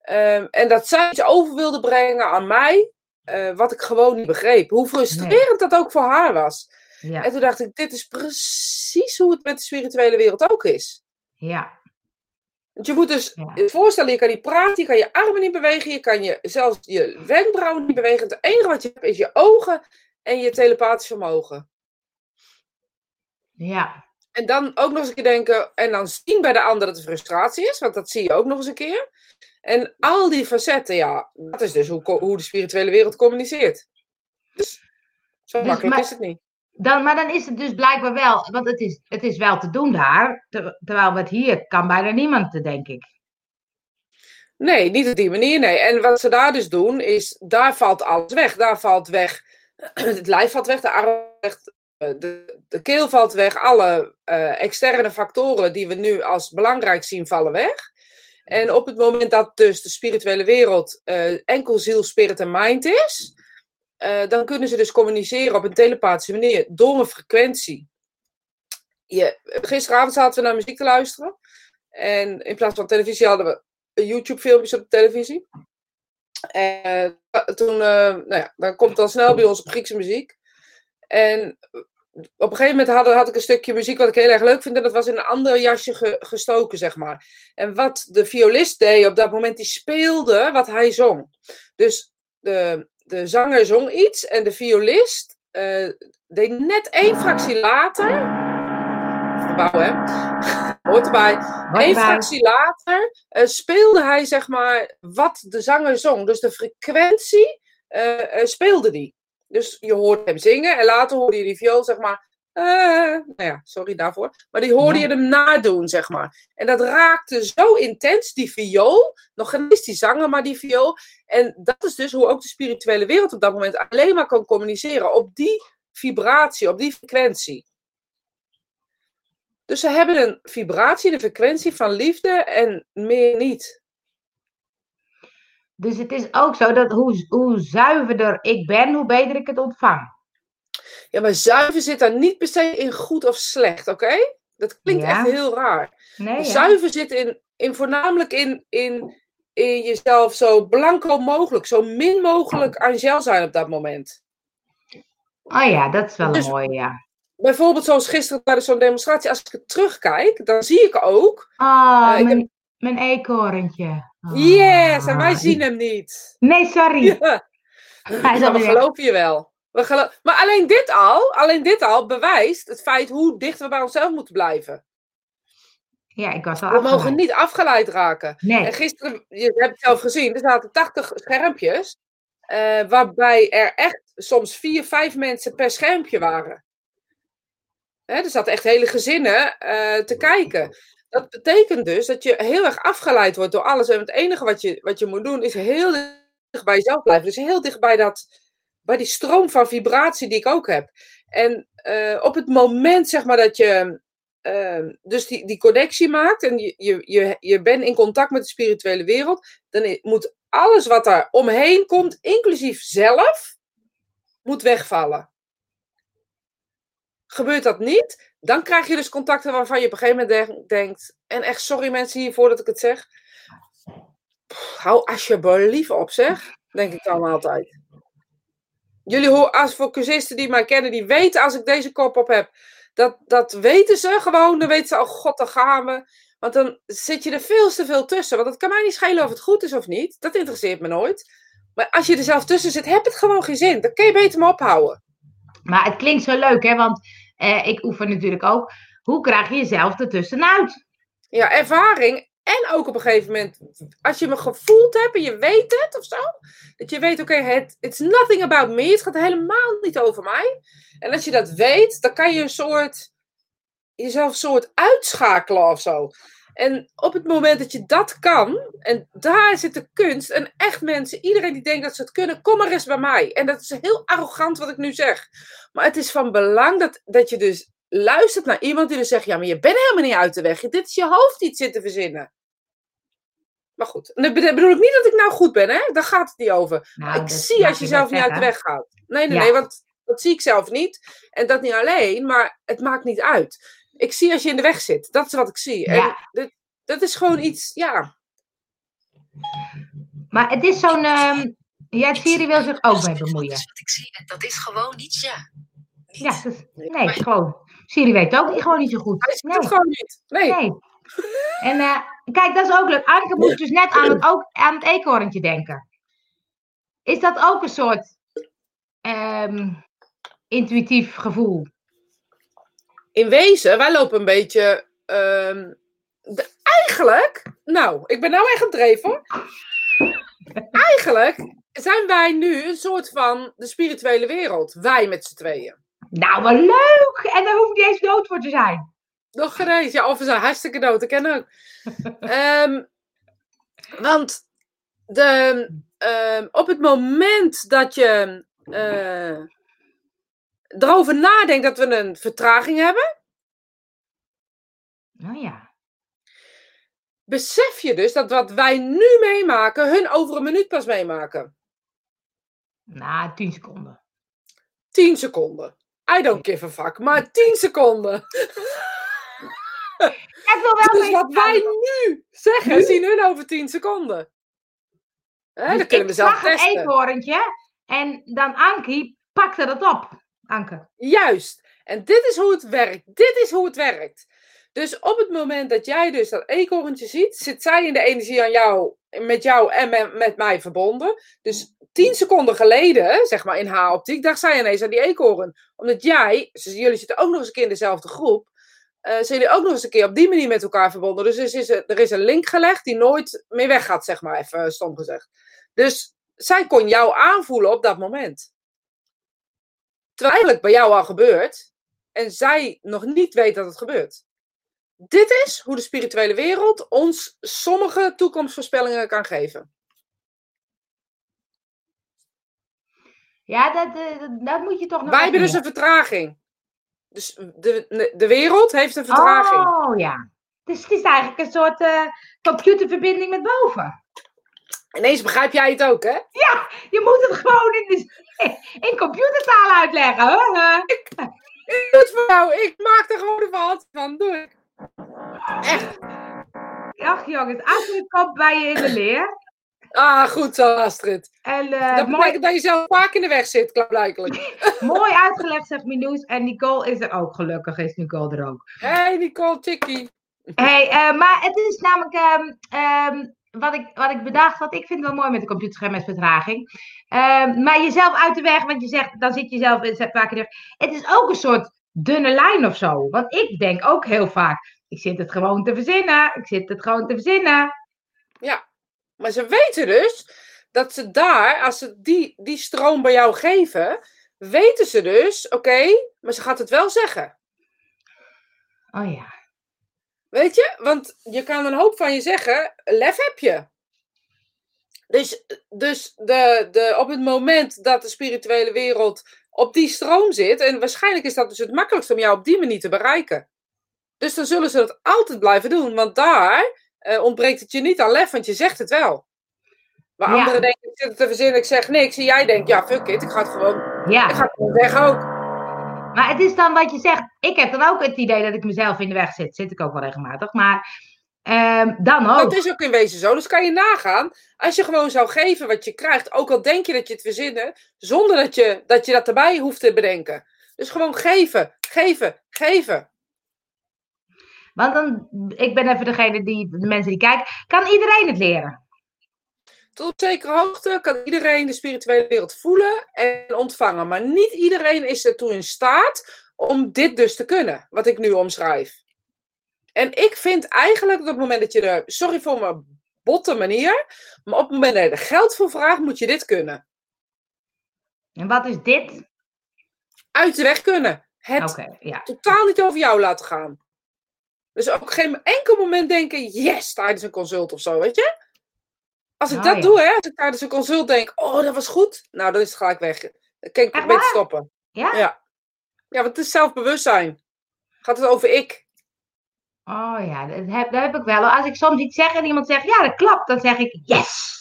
Ehm, en dat zij iets over wilde brengen aan mij, eh, wat ik gewoon niet begreep. Hoe frustrerend dat ook voor haar was. Ja. En toen dacht ik, dit is precies hoe het met de spirituele wereld ook is. Ja. Want je moet dus Ja. voorstellen, je kan niet praten, je kan je armen niet bewegen, je kan je, zelfs je wenkbrauwen niet bewegen. Het enige wat je hebt is je ogen en je telepathisch vermogen. Ja. En dan ook nog eens een keer denken, en dan zien bij de ander dat er frustratie is, want dat zie je ook nog eens een keer. En al die facetten, ja, dat is dus hoe, hoe de spirituele wereld communiceert. Dus zo Dus, makkelijk maar- is het niet. Dan, maar dan is het dus blijkbaar wel, want het is, het is wel te doen daar. ter- terwijl het hier kan bijna niemand, denk ik. Nee, niet op die manier, nee. En wat ze daar dus doen, is, daar valt alles weg. Daar valt weg, (clears throat) het lijf valt weg, de arm valt weg, de, de keel valt weg. Alle eh, externe factoren die we nu als belangrijk zien, vallen weg. En op het moment dat dus de spirituele wereld eh, enkel ziel, spirit en mind is, eh, dan kunnen ze dus communiceren op een telepathische manier door een frequentie. Je, gisteravond zaten we naar muziek te luisteren. En in plaats van televisie hadden we YouTube-filmpjes op de televisie. En eh, toen, eh, nou ja, dan komt al snel bij ons op Griekse muziek. En op een gegeven moment had, had ik een stukje muziek wat ik heel erg leuk vind. En dat was in een ander jasje ge- gestoken, zeg maar. En wat de violist deed op dat moment, die speelde wat hij zong. Dus de, de zanger zong iets en de violist eh, deed net één fractie later. Verbouw, hè? (laughs) Hoort erbij. Eén fractie later eh, speelde hij, zeg maar, wat de zanger zong. Dus de frequentie eh, eh, speelde die. Dus je hoort hem zingen en later hoorde je die viool, zeg maar. eh, nou ja, sorry daarvoor. Maar die hoorde Ja. je hem nadoen, zeg maar. En dat raakte zo intens, die viool. Nog geen eens die zanger, maar die viool. En dat is dus hoe ook de spirituele wereld op dat moment alleen maar kan communiceren. Op die vibratie, op die frequentie. Dus ze hebben een vibratie, een frequentie van liefde en meer niet. Dus het is ook zo dat hoe, hoe zuiverder ik ben, hoe beter ik het ontvang. Ja, maar zuiver zit daar niet per se in goed of slecht, oké? Dat klinkt Ja. echt heel raar. Nee, ja. Zuiver zit in, in voornamelijk in, in, in jezelf zo blanco mogelijk, zo min mogelijk Angel zijn op dat moment. Oh ja, dat is wel Dus- een mooie, ja. Bijvoorbeeld zoals gisteren bij zo'n demonstratie, als ik het terugkijk, dan zie ik ook, Oh, Eh, mijn, mijn eekhoorntje. Yes, en wij zien hem niet. Nee, sorry. (laughs) Ja. Hij is Maar we geloven je wel. We gelo- maar alleen dit al, alleen dit al bewijst het feit hoe dicht we bij onszelf moeten blijven. Ja, ik was al We mogen niet afgeleid raken. Nee. En gisteren, je hebt het zelf gezien, er zaten 80 schermpjes. eh, waarbij er echt soms vier, vijf mensen per schermpje waren. Hè, er zaten echt hele gezinnen eh, te kijken. Dat betekent dus dat je heel erg afgeleid wordt door alles. En het enige wat je, wat je moet doen is heel dicht bij jezelf blijven. Dus heel dicht bij, dat, bij die stroom van vibratie die ik ook heb. En eh, op het moment zeg maar dat je eh, dus die, die connectie maakt en je, je, je, je bent in contact met de spirituele wereld, dan moet alles wat daar omheen komt, inclusief zelf, moet wegvallen. Gebeurt dat niet, dan krijg je dus contacten waarvan je op een gegeven moment denk- denkt, en echt sorry mensen hiervoor dat ik het zeg, Pff, hou alsjeblieft op zeg, denk ik dan altijd. jullie horen, als voor cursisten die mij kennen, die weten als ik deze kop op heb, dat, dat weten ze gewoon. Dan weten ze, oh god, dan gaan we. Want dan zit je er veel te veel tussen. Want het kan mij niet schelen of het goed is of niet. Dat interesseert me nooit. Maar als je er zelf tussen zit, heb het gewoon geen zin. Dan kun je beter me ophouden. Maar het klinkt zo leuk, hè? Want eh, ik oefen natuurlijk ook. Hoe krijg je jezelf ertussenuit? Ja, ervaring. En ook op een gegeven moment, als je me gevoeld hebt en je weet het of zo. Dat je weet, oké, het it's nothing about me. Het gaat helemaal niet over mij. En als je dat weet, dan kan je een soort, jezelf een soort uitschakelen of zo. En op het moment dat je dat kan, en daar zit de kunst, en echt mensen, iedereen die denkt dat ze het kunnen, kom maar eens bij mij. En dat is heel arrogant wat ik nu zeg. Maar het is van belang dat, dat je dus luistert naar iemand die dus zegt, ja, maar je bent helemaal niet uit de weg. Dit is je hoofd die het zit te verzinnen. Maar goed, dat bedoel ik niet dat ik nou goed ben, hè? Daar gaat het niet over. Nou, ik zie als je zelf niet uit de weg gaat. Nee, nee, Ja. nee, want dat zie ik zelf niet. En dat niet alleen, maar het maakt niet uit. Ik zie als je in de weg zit. Dat is wat ik zie. En Ja. dit, dat is gewoon iets, ja. Maar het is zo'n. ehm ja, Siri wil zich ook mee bemoeien. Dat is wat ik zie. Dat is gewoon niet ja. Niet. Ja, nee, gewoon. Siri weet ook niet, gewoon niet zo goed. Hij ziet Nee. het gewoon niet. Nee. Nee. En eh, kijk, dat is ook leuk. Anke moest dus net aan het, ook, aan het eekhoorntje denken. Is dat ook een soort ehm, intuïtief gevoel? In wezen, wij lopen een beetje. ehm, de- eigenlijk, nou, ik ben nou echt gedreven. hoor. Eigenlijk zijn wij nu een soort van de spirituele wereld. Wij met z'n tweeën. Nou, wat leuk! En daar hoeft niet eens dood voor te zijn. Nog gereed. Ja, of we zijn hartstikke dood. Ik ken ook. (laughs) Ehm, want de, ehm, op het moment dat je eh, erover nadenkt dat we een vertraging hebben, Oh ja. besef je dus dat wat wij nu meemaken, hun over een minuut pas meemaken. Nou, 10 seconden. 10 seconden. I don't give a fuck, maar 10 seconden. (laughs) Ik wil wel Dus wat wij nu zeggen, zien hun over 10 seconden. Hè, Dus kunnen we ik zelf zag een testen. eekhoorntje en dan Ankie pakte dat op. Anke. Juist. En dit is hoe het werkt. Dit is hoe het werkt. Dus op het moment dat jij dus dat eekhoorntje ziet, zit zij in de energie aan jou, met jou en met, met mij verbonden. Dus tien seconden geleden, zeg maar in haar optiek, dacht zij ineens aan die eekhoorn. Omdat jij, jullie zitten ook nog eens een keer in dezelfde groep, eh zijn jullie ook nog eens een keer op die manier met elkaar verbonden. Dus er is, er is een link gelegd die nooit meer weggaat, zeg maar even stom gezegd. Dus zij kon jou aanvoelen op dat moment. Terwijl eigenlijk bij jou al gebeurt en zij nog niet weet dat het gebeurt. Dit is hoe de spirituele wereld ons sommige toekomstvoorspellingen kan geven. Ja, dat, eh, dat, dat moet je toch nog Wij hebben dus een vertraging. Dus de, de wereld heeft een vertraging. Oh ja. Dus het is eigenlijk een soort eh, computerverbinding met boven. Ineens begrijp jij het ook, hè? Je moet het gewoon in, de, in computertaal uitleggen. Huh? Ik doe het voor jou. Ik maak er gewoon verhaal van. Doe ik. Echt. Ach jongens, Astrid komt bij je in de leer. Ah, goed zo, Astrid. En eh, Dat mooi, betekent dat je zelf vaak in de weg zit, klaarblijkelijk. (laughs) mooi uitgelegd, zegt Minoes. En Nicole is er ook, gelukkig is Nicole er ook. Hey, Nicole Tikkie. Hey, eh, maar het is namelijk ehm, ehm, wat, ik, wat ik bedacht had. Ik vind wel mooi met de computerscherm met vertraging. Ehm, maar jezelf uit de weg, want je zegt, dan zit je zelf in het vaker er. Het is ook een soort dunne lijn of zo. Want ik denk ook heel vaak, ik zit het gewoon te verzinnen. Ik zit het gewoon te verzinnen. Maar ze weten dus dat ze daar, als ze die, die stroom bij jou geven, weten ze dus, oké, maar ze gaat het wel zeggen. Oh ja. Weet je? Want je kan een hoop van je zeggen, lef heb je. Dus, dus de, de, op het moment dat de spirituele wereld op die stroom zit, en waarschijnlijk is dat dus het makkelijkste om jou op die manier te bereiken. Dus dan zullen ze dat altijd blijven doen, want daar eh, ontbreekt het je niet aan lef, want je zegt het wel. Waar Ja. anderen denken, ik zit het te verzinnen, ik zeg niks. En jij denkt, ja, fuck it, ik ga het gewoon, ik ga het gewoon weg ook. Maar het is dan wat je zegt. Ik heb dan ook het idee dat ik mezelf in de weg zit. Zit ik ook wel regelmatig. Maar Ehm, dan ook. Dat is ook in wezen zo. Dus kan je nagaan, als je gewoon zou geven wat je krijgt, ook al denk je dat je het verzinnen, zonder dat je dat, je dat erbij hoeft te bedenken. Dus gewoon geven, geven, geven. Want dan, ik ben even degene die, de mensen die kijken. Kan iedereen het leren? Tot op zekere hoogte kan iedereen de spirituele wereld voelen en ontvangen. Maar niet iedereen is ertoe in staat om dit dus te kunnen, wat ik nu omschrijf. En ik vind eigenlijk dat op het moment dat je er, sorry voor mijn botte manier, maar op het moment dat je er geld voor vraagt, moet je dit kunnen. En wat is dit? Uit de weg kunnen. Het ja. totaal niet over jou laten gaan. Dus op geen enkel moment denken, yes, tijdens een consult of zo, weet je? Als ik dat ja. doe, hè, als ik tijdens een consult denk, oh, dat was goed, nou, dan is het gelijk weg. Dan kan ik Echt een beetje waar? stoppen. Ja? Ja. Ja, want het is zelfbewustzijn. Gaat het over ik? Oh ja, dat heb, dat heb ik wel. Als ik soms iets zeg en iemand zegt, ja, dat klopt, dan zeg ik, yes!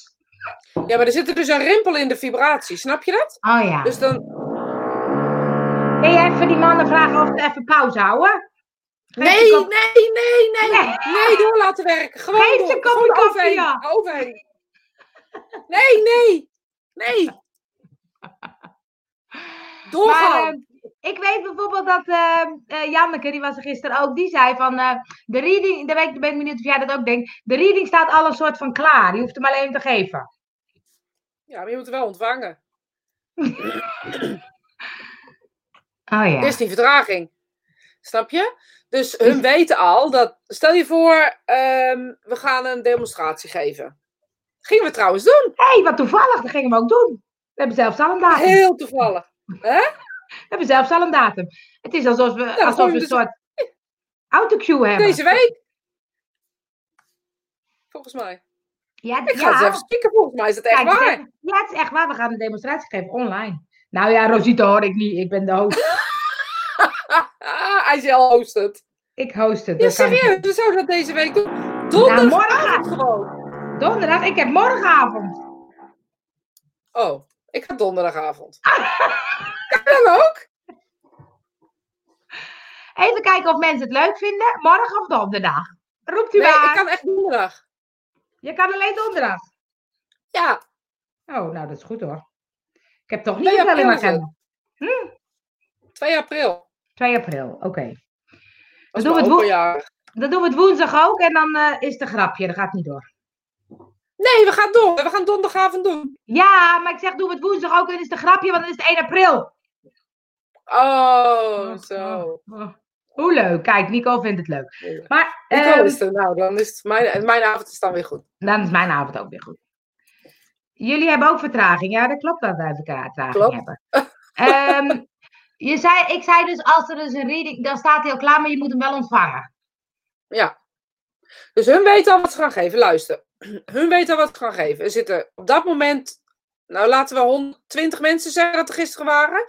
Ja, maar er zit er dus een rimpel in de vibratie, snap je dat? Oh ja. Dus dan, Kun je even die mannen vragen of ze even pauze houden? Nee, nee, nee, nee, Nee. nee, door laten werken. Gewoon Geef door. Gewoon koffie, overheen. Overheen. Nee, nee, nee. Doorgaan. Maar eh, ik weet bijvoorbeeld dat eh, eh, Janneke, die was er gisteren ook, die zei van eh, de reading, daar ben ik, ben ik benieuwd of jij dat ook denkt, de reading staat al een soort van klaar, je hoeft hem alleen te geven. ja, maar je moet het wel ontvangen. Oh ja. Is die vertraging. Snap je? Dus hun weten al dat. Stel je voor, ehm, we gaan een demonstratie geven. Gingen we trouwens doen. Hé, hey, wat toevallig, dat gingen we ook doen. We hebben zelfs al een datum. Heel toevallig. We hebben zelfs al een datum. Het is alsof we, alsof gooi we een soort autocue hebben. Deze week. Volgens mij. Ja, Ik ga ja. even spieken. Volgens mij is het echt Kijk, het is waar. ja, het is echt waar. We gaan een demonstratie geven online. Nou ja, Rosita hoor ik niet. Ik ben de host. (laughs) Hij host het. Ik host het. Ja, dat serieus. We zouden dat deze week doen. Donderdagavond morgen. gewoon. Donderdag. Ik heb morgenavond. Oh, ik ga donderdagavond. (laughs) Kan dan ook? Even kijken of mensen het leuk vinden. Morgen of donderdag. Roept u Nee, maar. ik kan echt donderdag. Je kan alleen donderdag. Ja, Oh, nou dat is goed hoor. Ik heb toch niet zoveel in mijn agenda. 2 april. 2 april, oké. Dat Dan doen, we het wo- openjaar. dan doen we het woensdag ook en dan eh, is het een grapje. Dat gaat niet door. Nee, we gaan door. We gaan donderdagavond doen. Ja, maar ik zeg doen we het woensdag ook en is het een grapje, want dan is het 1 april. Oh, zo. Oh, Hoe leuk. Kijk, Nico vindt het leuk. Maar Nico ehm, is er. Nou, dan is het mijn, mijn avond is dan weer goed. dan is mijn avond ook weer goed. Jullie hebben ook vertraging. Ja, dat klopt dat wij vertraging Klopt. hebben. Ehm, je zei, ik zei dus, als er dus een reading, dan staat hij al klaar, maar je moet hem wel ontvangen. Ja. Dus hun weten al wat ze gaan geven. Luister. Hun weten wat ze gaan geven. Er zitten op dat moment, nou laten we 120 mensen zeggen dat er gisteren waren.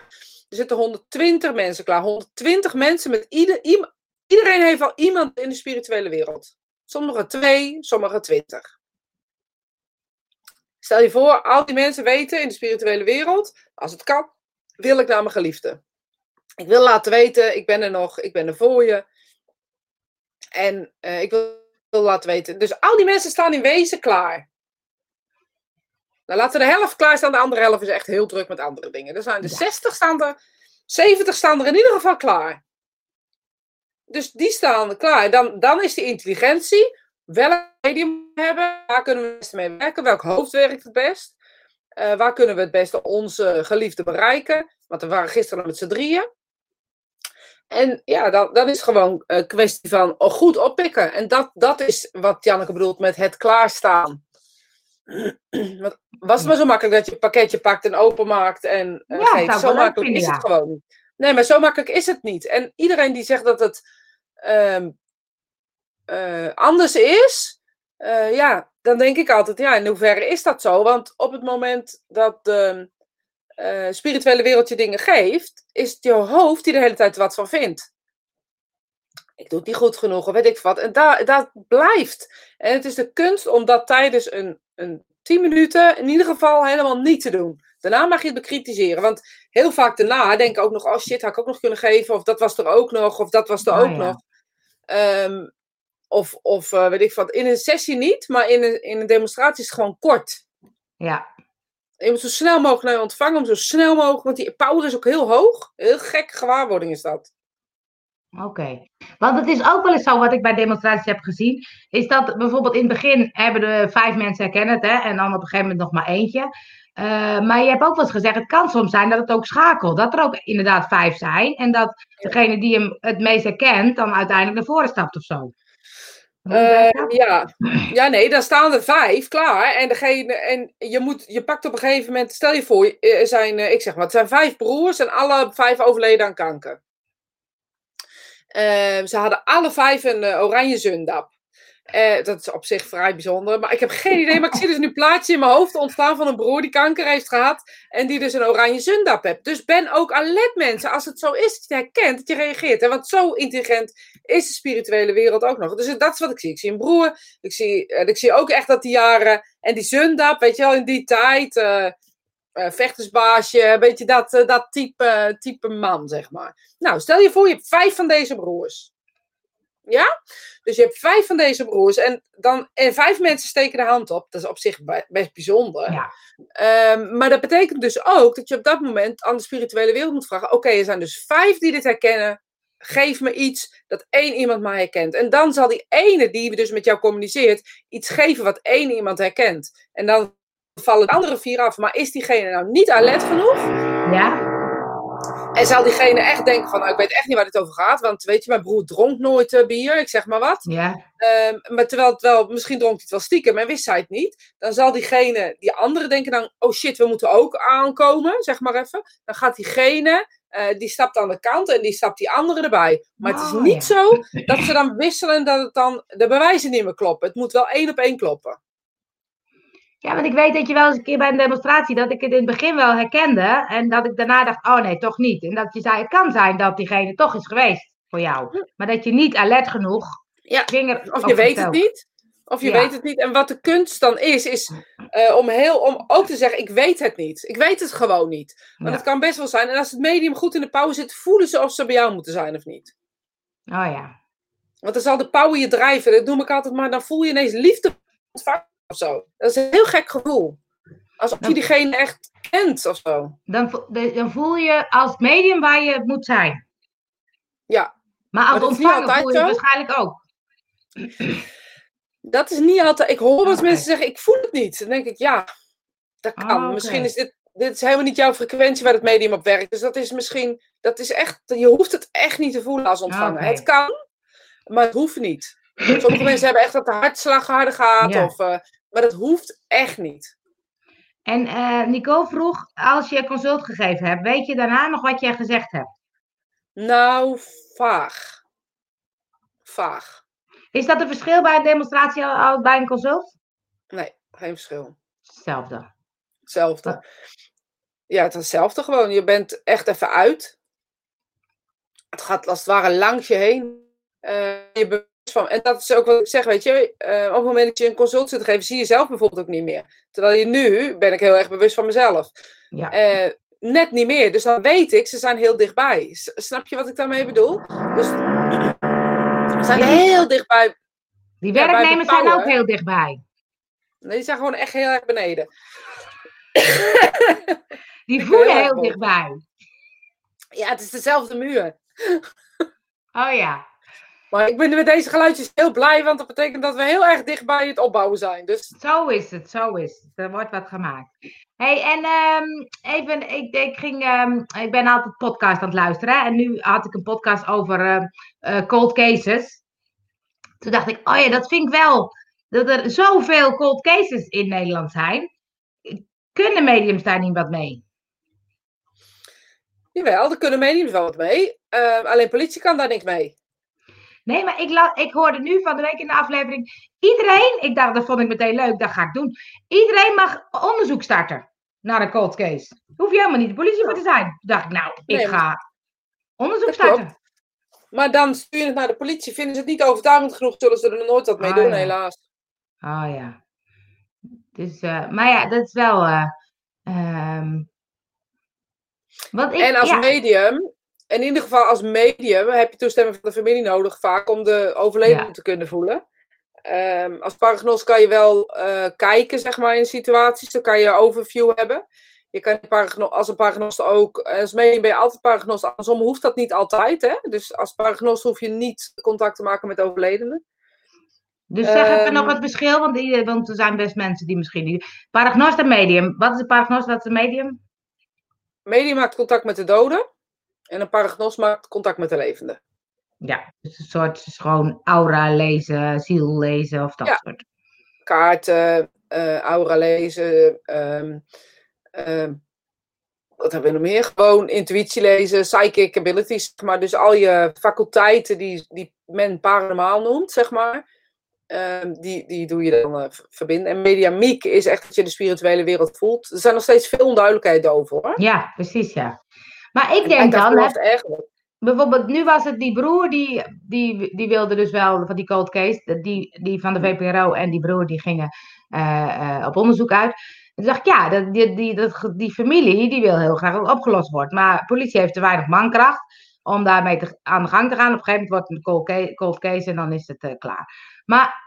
Er zitten 120 mensen klaar. 120 mensen met ieder, iedereen heeft al iemand in de spirituele wereld. Sommigen twee, sommigen twintig. Stel je voor, al die mensen weten in de spirituele wereld, als het kan, wil ik naar mijn geliefde. Ik wil laten weten, ik ben er nog, ik ben er voor je. En eh, ik wil, wil laten weten. Dus al die mensen staan in wezen klaar. Nou, laten we de helft klaar staan. De andere helft is echt heel druk met andere dingen. Er zijn de Ja. 60 staan er. 70 staan er in ieder geval klaar. Dus die staan klaar. Dan, dan is de intelligentie. Welk medium hebben. Waar kunnen we het beste mee werken? Welk hoofd werkt het best? Eh, waar kunnen we het beste onze geliefde bereiken? Want we waren gisteren met z'n drieën. En ja, dan, dan is gewoon een kwestie van oh, goed oppikken. En dat, dat is wat Janneke bedoelt met het klaarstaan. (clears throat) Want was het maar zo makkelijk dat je een pakketje pakt en openmaakt en eh, Ja, geeft. Zo makkelijk vinden, is ja. het gewoon niet. Nee, maar zo makkelijk is het niet. En iedereen die zegt dat het ehm, eh, anders is, eh, ja, dan denk ik altijd, ja, in hoeverre is dat zo? Want op het moment dat de eh, spirituele wereld je dingen geeft, is het je hoofd die de hele tijd wat van vindt. Ik doe het niet goed genoeg, of weet ik wat. En daar dat blijft. En het is de kunst om dat tijdens een, een 10 minuten in ieder geval helemaal niet te doen. Daarna mag je het bekritiseren. Want heel vaak daarna denk ik ook nog, oh shit, had ik ook nog kunnen geven. Of dat was er ook nog, of dat was er Oh, ook ja. nog. Ehm, of, of eh, weet ik wat. In een sessie niet, maar in een, in een demonstratie is het gewoon kort. Ja. Je moet zo snel mogelijk naar ontvangen, om zo snel mogelijk, want die power is ook heel hoog. Heel gek gewaarwording is dat. Oké. Want het is ook wel eens zo, wat ik bij demonstraties heb gezien, is dat bijvoorbeeld in het begin hebben er vijf mensen herkennen het, hè, en dan op een gegeven moment nog maar eentje. Eh, maar je hebt ook wel eens gezegd, het kan soms zijn dat het ook schakelt. Dat er ook inderdaad vijf zijn. En dat degene die hem het meest herkent, dan uiteindelijk naar voren stapt of zo. Eh, dat? ja. ja, nee, dan staan er vijf klaar. En, degene, en je, moet, je pakt op een gegeven moment, stel je voor, er zijn, eh, ik zeg maar, het zijn vijf broers en alle vijf overleden aan kanker. Eh, ze hadden alle vijf een eh, oranje zundap. Eh, dat is op zich vrij bijzonder. Maar ik heb geen idee. Maar ik zie dus nu plaatje in mijn hoofd ontstaan van een broer die kanker heeft gehad. En die dus een oranje zundap heeft. Dus ben ook alert mensen. Als het zo is dat je herkent, dat je reageert. Want zo intelligent is de spirituele wereld ook nog. Dus dat is wat ik zie. Ik zie een broer. Ik zie, ik zie ook echt dat die jaren. En die zundap, weet je wel, in die tijd. eh, vechtersbaasje, een beetje dat, dat type, type man, zeg maar. Nou, stel je voor, je hebt vijf van deze broers. Ja? Dus je hebt vijf van deze broers en, dan, en vijf mensen steken de hand op. Dat is op zich be- best bijzonder. Ja. Ehm, maar dat betekent dus ook dat je op dat moment aan de spirituele wereld moet vragen: oké, er zijn dus vijf die dit herkennen. Geef me iets dat één iemand maar herkent. En dan zal die ene die dus met jou communiceert, iets geven wat één iemand herkent. En dan vallen de andere vier af. Maar is diegene nou niet alert genoeg? Ja? En zal diegene echt denken van, nou, ik weet echt niet waar dit over gaat. Want weet je, mijn broer dronk nooit eh, bier, ik zeg maar wat. Ja? Ehm, maar terwijl het wel, misschien dronk hij het wel stiekem en wist hij het niet. Dan zal diegene, die andere denken dan, oh shit, we moeten ook aankomen, zeg maar even. Dan gaat diegene, eh, die stapt aan de kant en die stapt die andere erbij. Maar het is Oh, niet zo dat ze dan wisselen dat het dan de bewijzen niet meer kloppen. Het moet wel één op één kloppen. Ja, want ik weet dat je wel eens een keer bij een demonstratie, dat ik het in het begin wel herkende. En dat ik daarna dacht, oh nee, toch niet. En dat je zei, het kan zijn dat diegene toch is geweest voor jou. Maar dat je niet alert genoeg Ja, vinger Of je weet het niet. Of je Ja. weet het niet. En wat de kunst dan is, is eh, om, heel, om ook te zeggen: Ik weet het niet. Ik weet het gewoon niet. Want Ja. het kan best wel zijn. En als het medium goed in de pauze zit, voelen ze of ze bij jou moeten zijn of niet. Oh ja. Want dan zal de power je drijven. Dat noem ik altijd maar. Dan voel je ineens liefde ontvangen of zo. Dat is een heel gek gevoel. Alsof je diegene echt kent of zo. Dan, dan voel je als medium waar je het moet zijn. Ja. Maar als ontvanger voel je zo. waarschijnlijk ook. (clears throat) Dat is niet altijd. Ik hoor wel eens Oké. mensen zeggen: Ik voel het niet. Dan denk ik: Ja, dat kan. Ah. Misschien is dit. Dit is helemaal niet jouw frequentie waar het medium op werkt. Dus dat is misschien. Dat is echt. Je hoeft het echt niet te voelen als ontvanger. Oké. Het kan, maar het hoeft niet. Sommige (laughs) mensen hebben echt dat de hartslag harder gaat. Ja. Of, eh, maar dat hoeft echt niet. En eh Nicole vroeg, als je consult gegeven hebt, weet je daarna nog wat je gezegd hebt? Nou, vaag. Vaag. Is dat een verschil bij een demonstratie al, bij een consult? Nee, geen verschil. Hetzelfde. Hetzelfde. Ja, het is hetzelfde gewoon. Je bent echt even uit. Het gaat als het ware langs je heen. Eh, je van, en dat is ook wat ik zeg, weet je. eh, op het moment dat je een consult zit te geven, zie je zelf bijvoorbeeld ook niet meer. Terwijl je nu, ben ik heel erg bewust van mezelf. Ja. Eh, net niet meer. Dus dan weet ik, ze zijn heel dichtbij. S- snap je wat ik daarmee bedoel? Dus ze zijn Ja. heel dichtbij. Die ja, werknemers zijn ook heel dichtbij. Nee, die zijn gewoon echt heel erg beneden. (laughs) Die voelen heel heel dichtbij. Ja, het is dezelfde muur. Oh ja. Maar ik ben met deze geluidjes heel blij, want dat betekent dat we heel erg dicht bij het opbouwen zijn. Dus Zo is het, zo is het. Er wordt wat gemaakt. hey, en ehm, even, ik, ik, ging, ehm, ik ben altijd podcast aan het luisteren. hè, En nu had ik een podcast over ehm, eh, cold cases. Toen dacht ik, oh ja, dat vind ik wel. Dat er zoveel cold cases in Nederland zijn. Kunnen mediums daar niet wat mee? jawel, daar kunnen mediums wel wat mee. Alleen politie kan daar niks mee. Nee, maar ik, la- ik hoorde nu van de week in de aflevering. Iedereen, ik dacht, dat vond ik meteen leuk, dat ga ik doen. Iedereen mag onderzoek starten naar een cold case. Hoef je helemaal niet de politie voor te zijn. Toen dacht ik, nou, ik Nee, ga onderzoek klopt. starten. Maar dan stuur je het naar de politie. Vinden ze het niet overtuigend genoeg, zullen ze er nooit wat mee Ah, doen, ja. helaas. Oh ja. Dus, eh, maar ja, dat is wel. eh, ehm, ik, en als ja, medium, in ieder geval als medium heb je toestemming van de familie nodig vaak om de overledene Ja. te kunnen voelen. Ehm, als paragnost kan je wel eh, kijken, zeg maar, in situaties. Dan kan je overview hebben. Je kan als een paragnost ook, als medium ben je altijd paragnost. Andersom hoeft dat niet altijd. Hè? Dus als paragnost hoef je niet contact te maken met overledenen. Dus zeg even Ehm. nog het verschil, want, die, want er zijn best mensen die misschien niet... Paragnost en medium. Wat is een paragnost, wat is een medium? Medium maakt contact met de doden. En een paragnost maakt contact met de levenden. Ja, dus een soort gewoon aura lezen, ziel lezen of dat Ja. soort. kaarten, eh, aura lezen. ehm, ehm, wat hebben we nog meer? Gewoon intuïtie lezen, psychic abilities, maar. Dus al je faculteiten die, die men paranormaal noemt, zeg maar. ehm, die, die doe je dan eh, verbinden. En mediamiek is echt dat je de spirituele wereld voelt. Er zijn nog steeds veel onduidelijkheden over, hoor. Ja, precies, ja. Maar ik En denk dat dan, gelooft hè, bijvoorbeeld nu was het die broer, die, die, die wilde dus wel, van die cold case, die, die van de VPRO en die broer die gingen eh, eh, op onderzoek uit. En toen dacht ik, ja, dat, die, die, dat, die familie die wil heel graag dat opgelost wordt. Maar de politie heeft te weinig mankracht om daarmee te, aan de gang te gaan. Op een gegeven moment wordt het een cold case, cold case en dan is het eh, klaar. Maar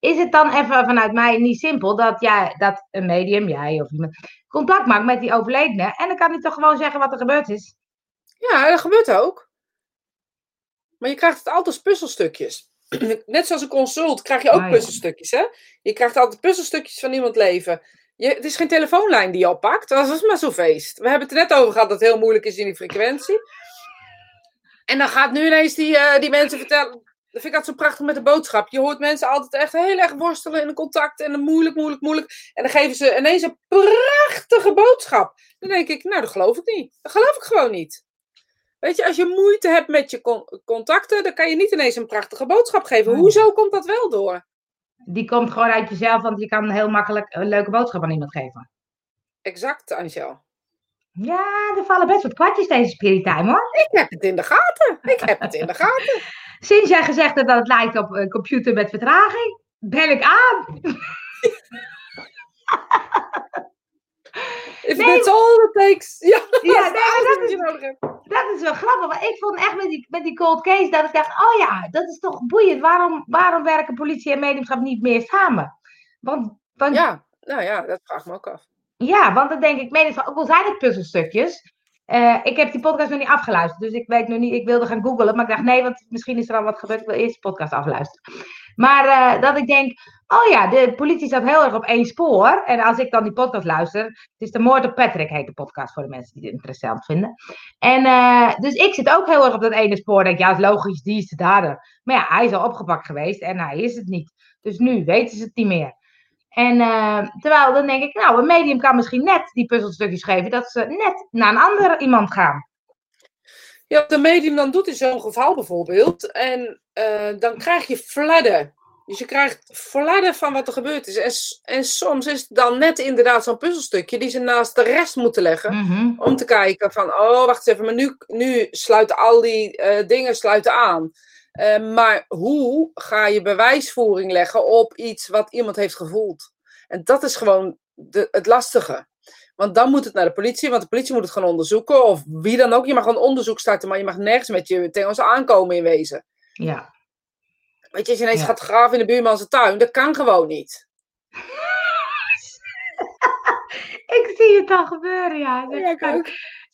is het dan even vanuit mij niet simpel dat, jij, dat een medium, jij of iemand, contact maakt met die overledene en dan kan hij toch gewoon zeggen wat er gebeurd is? Ja, dat gebeurt ook. Maar je krijgt het altijd als puzzelstukjes. (clears throat) Net zoals een consult krijg je ook Ah, ja. puzzelstukjes, hè? Je krijgt altijd puzzelstukjes van iemands leven. Je, het is geen telefoonlijn die je oppakt. Dat is maar zo'n feest. We hebben het er net over gehad dat het heel moeilijk is in die frequentie. En dan gaat nu ineens die, eh, die mensen vertellen... Dat vind ik altijd zo prachtig met de boodschap. Je hoort mensen altijd echt heel erg worstelen in een contact. En dan moeilijk, moeilijk, moeilijk. En dan geven ze ineens een prachtige boodschap. Dan denk ik, nou, dat geloof ik niet. Dat geloof ik gewoon niet. Weet je, als je moeite hebt met je con- contacten, dan kan je niet ineens een prachtige boodschap geven. Hoezo komt dat wel door? Die komt gewoon uit jezelf, want je kan heel makkelijk een leuke boodschap aan iemand geven. Exact, Angel. Ja, er vallen best wat kwartjes deze spirit time hoor. Ik heb het in de gaten. Ik heb het in de gaten. (laughs) Sinds jij gezegd hebt dat het lijkt op een computer met vertraging, ben ik aan. If Nee. that's all it takes. Ja, Ja, dat nee, is (laughs) dat is-. Dat wel grappig, maar ik vond echt met die, met die cold case dat ik dacht, oh ja, dat is toch boeiend. Waarom, waarom werken politie en mediumschap niet meer samen? Want, want Ja, nou ja, dat vraag ik me ook af. Ja, want dan denk ik, mediumschap, ook al zijn het puzzelstukjes. Eh, ik heb die podcast nog niet afgeluisterd, dus ik weet nog niet, ik wilde gaan googlen, maar ik dacht nee, want misschien is er al wat gebeurd, ik wil eerst de podcast afluisteren. Maar eh, dat ik denk, oh ja, de politie staat heel erg op één spoor. En als ik dan die podcast luister, het is de moord op Patrick, heet de podcast voor de mensen die het interessant vinden. En eh, dus ik zit ook heel erg op dat ene spoor, denk ja, is logisch, die is de dader. Maar ja, hij is al opgepakt geweest en hij is het niet. Dus nu weten ze het niet meer. En eh, terwijl dan denk ik, nou, een medium kan misschien net die puzzelstukjes geven, dat ze net naar een ander iemand gaan. Ja, wat de medium dan doet in zo'n geval bijvoorbeeld. En eh, dan krijg je fladden. Dus je krijgt fladden van wat er gebeurd is. En, en soms is het dan net inderdaad zo'n puzzelstukje die ze naast de rest moeten leggen. Mhm. Om te kijken van, oh, wacht eens even, maar nu, nu sluiten al die eh, dingen sluiten aan. Eh, maar hoe ga je bewijsvoering leggen op iets wat iemand heeft gevoeld? En dat is gewoon de, het lastige. Want dan moet het naar de politie, want de politie moet het gaan onderzoeken. Of wie dan ook. Je mag gewoon onderzoek starten, maar je mag nergens met je tegen ons aankomen in wezen. Ja. Weet je, als je ineens Ja. gaat graven in de buurman zijn tuin, dat kan gewoon niet. (laughs) Ik zie het al gebeuren, ja. Ze, Ja, ik ook.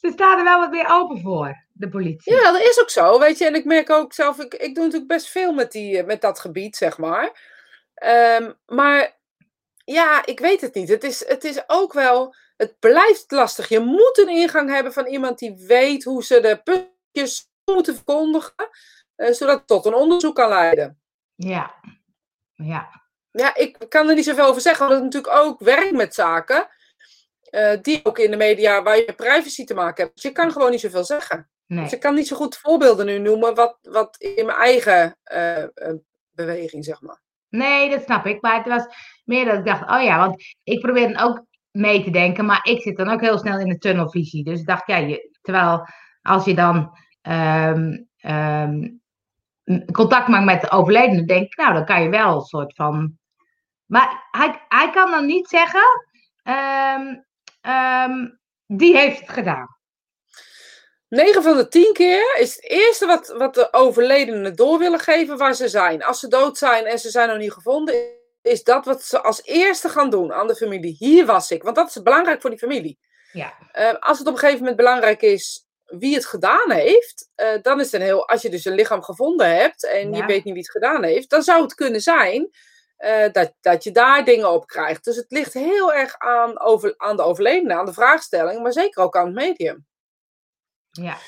Ze staan er wel wat meer open voor, de politie. Ja, dat is ook zo, weet je. En ik merk ook zelf, ik, ik doe natuurlijk best veel met, die, eh, met dat gebied, zeg maar. Ehm, maar ja, ik weet het niet. Het is, het is ook wel, het blijft lastig. Je moet een ingang hebben van iemand die weet hoe ze de puntjes moeten verkondigen, eh, zodat het tot een onderzoek kan leiden. Ja. Ja. Ja, ik kan er niet zoveel over zeggen, want het natuurlijk ook werk met zaken. Eh, die ook in de media waar je privacy te maken hebt. Dus je kan gewoon niet zoveel zeggen. Dus Nee. ik kan niet zo goed voorbeelden nu noemen wat, wat in mijn eigen eh, eh, beweging, zeg maar. nee, dat snap ik. Maar het was meer dat ik dacht, oh ja, want ik probeer dan ook mee te denken, maar ik zit dan ook heel snel in de tunnelvisie. Dus ik dacht, ja, je, terwijl als je dan ehm, ehm, contact maakt met de overledene, denk ik, nou, dan kan je wel een soort van. Maar hij, hij kan dan niet zeggen, ehm, ehm, die heeft het gedaan. 9 van de 10 keer is het eerste wat, wat de overledenen door willen geven waar ze zijn. Als ze dood zijn en ze zijn nog niet gevonden, is dat wat ze als eerste gaan doen aan de familie. Hier was ik, want dat is belangrijk voor die familie. Ja. Uh, als het op een gegeven moment belangrijk is wie het gedaan heeft, uh, dan is het een heel. Als je dus een lichaam gevonden hebt en Ja. je weet niet wie het gedaan heeft, dan zou het kunnen zijn uh, dat, dat je daar dingen op krijgt. Dus het ligt heel erg aan, over, aan de overledene, aan de vraagstelling, maar zeker ook aan het medium. Ja.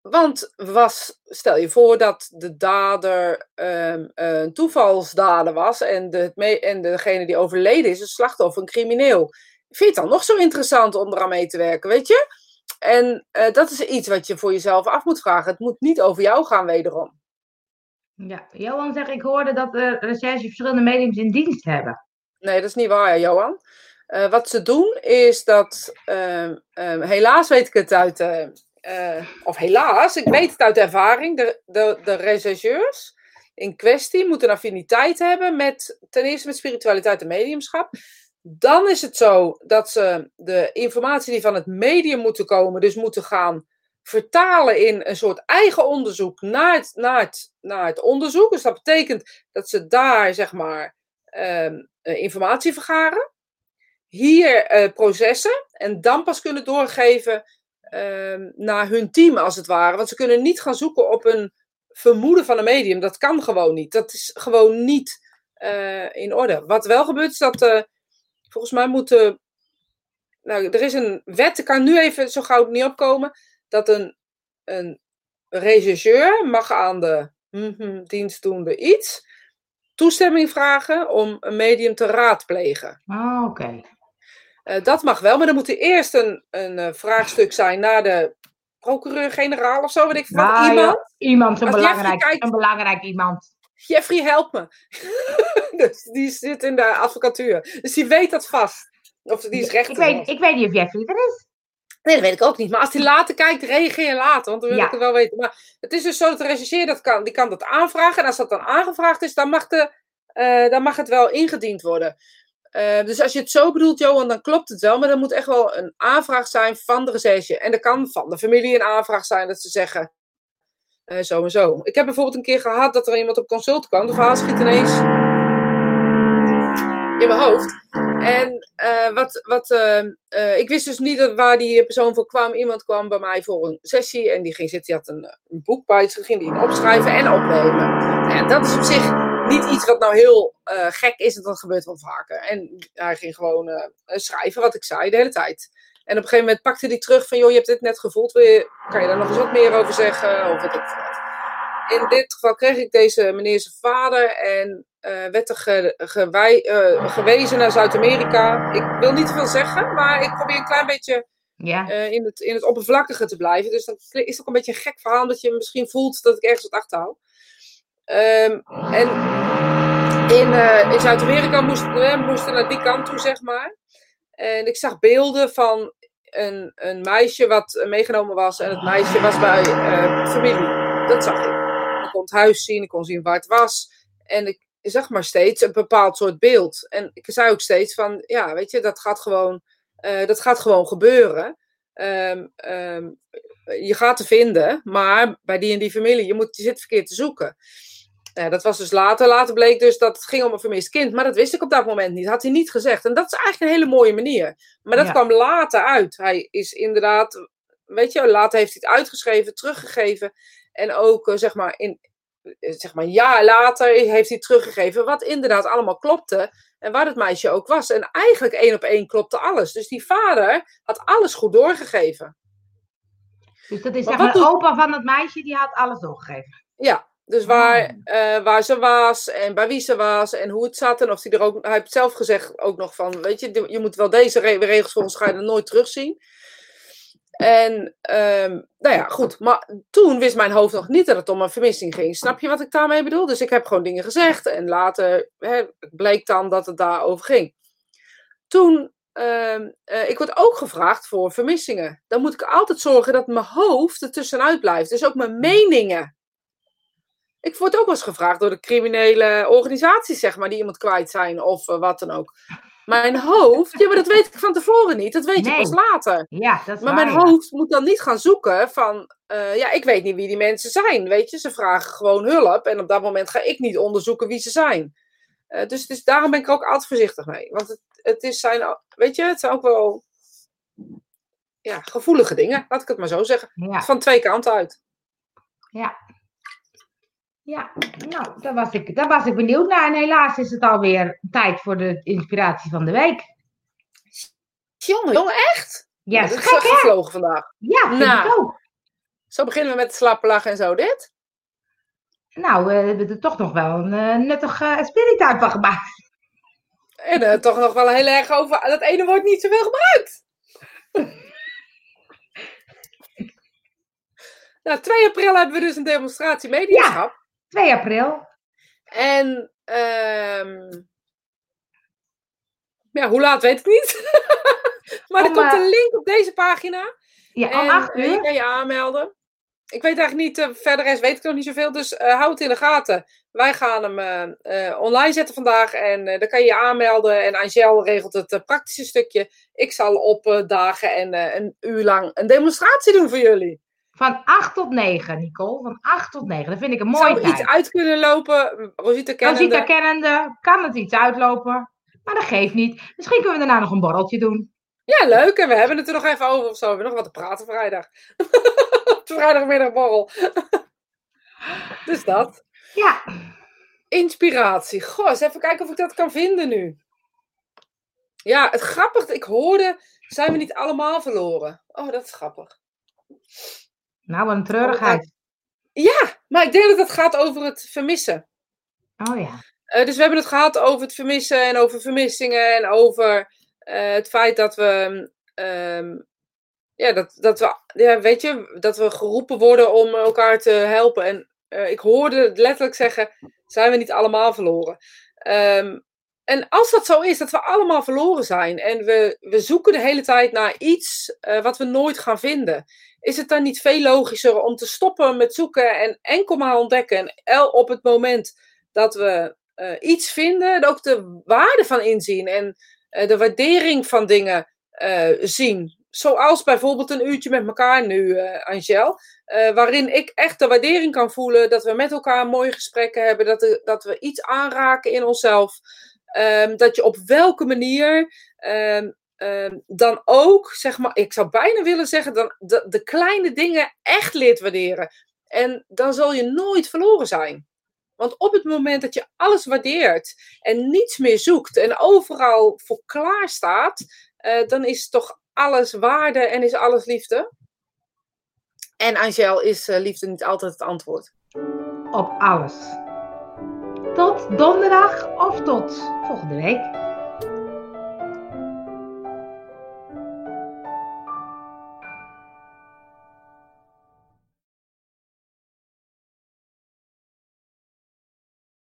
Want was, stel je voor dat de dader um, een toevalsdader was en, de, me- en degene die overleden is, een slachtoffer, een crimineel. Vind je het dan nog zo interessant om eraan mee te werken, weet je? En uh, dat is iets wat je voor jezelf af moet vragen. Het moet niet over jou gaan, wederom. Ja. Johan zegt, ik hoorde dat de recherche verschillende mediums in dienst hebben. Nee, dat is niet waar, Johan. Uh, wat ze doen is dat, um, um, helaas weet ik het uit, uh, of helaas, ik weet het uit ervaring, de, de, de rechercheurs in kwestie moeten affiniteit hebben met, ten eerste met spiritualiteit en mediumschap. Dan is het zo dat ze de informatie die van het medium moeten komen, dus moeten gaan vertalen in een soort eigen onderzoek naar het, naar naar het onderzoek. Dus dat betekent dat ze daar, zeg maar, um, informatie vergaren. Hier uh, processen en dan pas kunnen doorgeven uh, naar hun team, als het ware. Want ze kunnen niet gaan zoeken op een vermoeden van een medium. Dat kan gewoon niet. Dat is gewoon niet uh, in orde. Wat wel gebeurt, is dat volgens mij moeten. Nou, er is een wet, ik kan nu even zo gauw niet opkomen. Dat een, een regisseur mag aan de mm, dienstdoende iets toestemming vragen om een medium te raadplegen. Oh, oké. Okay. Uh, dat mag wel, maar dan moet er eerst een, een uh, vraagstuk zijn naar de procureur-generaal of zo, weet ik wat. Ah, iemand. Ja, iemand, een Als belangrijk, kijkt- een belangrijk iemand. Jeffrey, help me. (laughs) dus die zit in de advocatuur. Dus die weet dat vast. Of die is rechter. Ik weet, ik weet niet of Jeffrey er is. Nee, dat weet ik ook niet. Maar als hij later kijkt, reageer later. Want dan wil Ja. ik het wel weten. Maar het is dus zo dat de rechercheer dat kan. Die kan dat aanvragen. En als dat dan aangevraagd is, dan mag, de, eh, dan mag het wel ingediend worden. Eh, dus als je het zo bedoelt, Johan, dan klopt het wel. Maar dan moet echt wel een aanvraag zijn van de recherche. En er kan van de familie een aanvraag zijn dat ze zeggen... eh, zo en zo. Ik heb bijvoorbeeld een keer gehad dat er iemand op consult kwam. De verhaal schiet ineens in mijn hoofd. En uh, wat, wat uh, uh, ik wist dus niet dat waar die persoon voor kwam. Iemand kwam bij mij voor een sessie en die ging zitten. Die had een, boek bij zich, ging die opschrijven en opnemen. Ja, dat is op zich niet iets wat nou heel gek is, en dat gebeurt wel vaker. En hij ging gewoon schrijven wat ik zei de hele tijd. En op een gegeven moment pakte hij terug van, joh, je hebt dit net gevoeld, wil je, kan je daar nog eens wat meer over zeggen? Of weet ik wat. In dit geval kreeg ik deze meneer zijn vader en uh, werd er ge, gewij, uh, gewezen naar Zuid-Amerika. Ik wil niet veel zeggen, maar ik probeer een klein beetje Ja. uh, in, het, in het oppervlakkige te blijven. Dus dat is het ook een beetje een gek verhaal, dat je misschien voelt dat ik ergens wat achterhoud. Um, en in, in Zuid-Amerika moesten we moesten naar die kant toe, zeg maar. En ik zag beelden van een, een meisje wat meegenomen was. En het meisje was bij familie. Dat zag ik. Ik kon het huis zien, ik kon zien waar het was. En ik zag maar steeds een bepaald soort beeld. En ik zei ook steeds van, ja, weet je, dat gaat gewoon, uh, dat gaat gewoon gebeuren. Um, um, je gaat te vinden, maar bij die en die familie, je, moet, je zit verkeerd te zoeken. Ja, dat was dus later. Later bleek dus dat het ging om een vermist kind. Maar dat wist ik op dat moment niet. Had hij niet gezegd. En dat is eigenlijk een hele mooie manier. Maar dat Ja. kwam later uit. Hij is inderdaad... Weet je, later heeft hij het uitgeschreven, teruggegeven. En ook, uh, zeg maar, in, zeg maar, een jaar later heeft hij teruggegeven. Wat inderdaad allemaal klopte. En waar het meisje ook was. En eigenlijk één op één klopte alles. Dus die vader had alles goed doorgegeven. Dus dat is Maar zeg maar de opa van het meisje, die had alles doorgegeven. Ja, dus waar, uh, waar ze was en bij wie ze was en hoe het zat. En of hij er ook, hij heeft zelf gezegd ook nog van, weet je, je moet wel deze re regels ga je er nooit terugzien. En, um, nou ja, goed. Maar toen wist mijn hoofd nog niet dat het om een vermissing ging. Snap je wat ik daarmee bedoel? Dus ik heb gewoon dingen gezegd. En later hè, bleek dan dat het daarover ging. Toen, um, uh, ik word ook gevraagd voor vermissingen. Dan moet ik altijd zorgen dat mijn hoofd er tussenuit blijft. Dus ook mijn meningen. Ik word ook wel eens gevraagd door de criminele organisaties, zeg maar, die iemand kwijt zijn of uh, wat dan ook. Mijn hoofd, ja, maar dat weet ik van tevoren niet. Dat weet je Nee. pas later. Ja, dat is Maar waar, mijn ja. hoofd moet dan niet gaan zoeken van, eh, ja, ik weet niet wie die mensen zijn, weet je. Ze vragen gewoon hulp en op dat moment ga ik niet onderzoeken wie ze zijn. Eh, dus het is, daarom ben ik er ook altijd voorzichtig mee. Want het, het is zijn, weet je, het zijn ook wel ja, gevoelige dingen, laat ik het maar zo zeggen. Ja, Van twee kanten uit. ja. Ja, nou, daar was, ik, daar was ik benieuwd naar. En helaas is het alweer tijd voor de inspiratie van de week. Jongen, jongen, echt? Ja, dat is gek, gevlogen vandaag. Ja, vind Nou. ik ook. Zo beginnen we met slapen, lachen en zo dit. Nou, eh, we hebben er toch nog wel een eh, nuttig uh, spirituit van gemaakt. En toch nog wel heel erg over dat ene woord niet zoveel gebruikt. (laughs) nou, 2 april hebben we dus een demonstratie mediumschap. 2 april. En ehm ja, hoe laat weet ik niet. (laughs) maar er Om, komt eh, een link op deze pagina. Ja, om en 8 eh, je uur. kan je aanmelden. Ik weet eigenlijk niet, eh, verder rest weet ik nog niet zoveel. Dus eh hou het in de gaten. Wij gaan hem eh, eh, online zetten vandaag. En eh dan kan je je aanmelden. En Angel regelt het eh, praktische stukje. Ik zal opdagen en eh, een uur lang een demonstratie doen voor jullie. Van 8 tot 9, Nicole. Van 8 tot 9. Dat vind ik een mooie Zou tijd. iets uit kunnen lopen? Rosita kennende. Rosita kennende, kan het iets uitlopen. Maar dat geeft niet. Misschien kunnen we daarna nog een borreltje doen. Ja, leuk. En we hebben het er nog even over of zo. We hebben nog wat te praten vrijdag. (laughs) Vrijdagmiddagborrel. (laughs) dus dat. Ja, Inspiratie. Goh, eens even kijken of ik dat kan vinden nu. Ja, het grappige, ik hoorde, zijn we niet allemaal verloren? Oh, dat is grappig. Nou wat een treurigheid. Ja, maar ik denk dat het gaat over het vermissen. Oh ja. Eh, dus we hebben het gehad over het vermissen en over vermissingen en over eh, het feit dat we, ehm, ja, dat, dat we, ja, weet je, dat we geroepen worden om elkaar te helpen. En eh, ik hoorde letterlijk zeggen, zijn we niet allemaal verloren? Ehm, en als dat zo is, dat we allemaal verloren zijn en we, we zoeken de hele tijd naar iets eh, wat we nooit gaan vinden, is het dan niet veel logischer om te stoppen met zoeken en enkel maar ontdekken en op het moment dat we eh, iets vinden, en ook de waarde van inzien en eh, de waardering van dingen zien. Zoals bijvoorbeeld een uurtje met elkaar nu, Angel. waarin ik echt de waardering kan voelen dat we met elkaar mooie gesprekken hebben, dat, dat we iets aanraken in onszelf. Ehm, dat je op welke manier ehm, ehm, dan ook, zeg maar, ik zou bijna willen zeggen, dan de, de kleine dingen echt leert waarderen. En dan zal je nooit verloren zijn. Want op het moment dat je alles waardeert en niets meer zoekt en overal voor klaar staat, eh, dan is toch alles waarde en is alles liefde. En Angel is eh, liefde niet altijd het antwoord. Op alles. Tot donderdag of tot volgende week.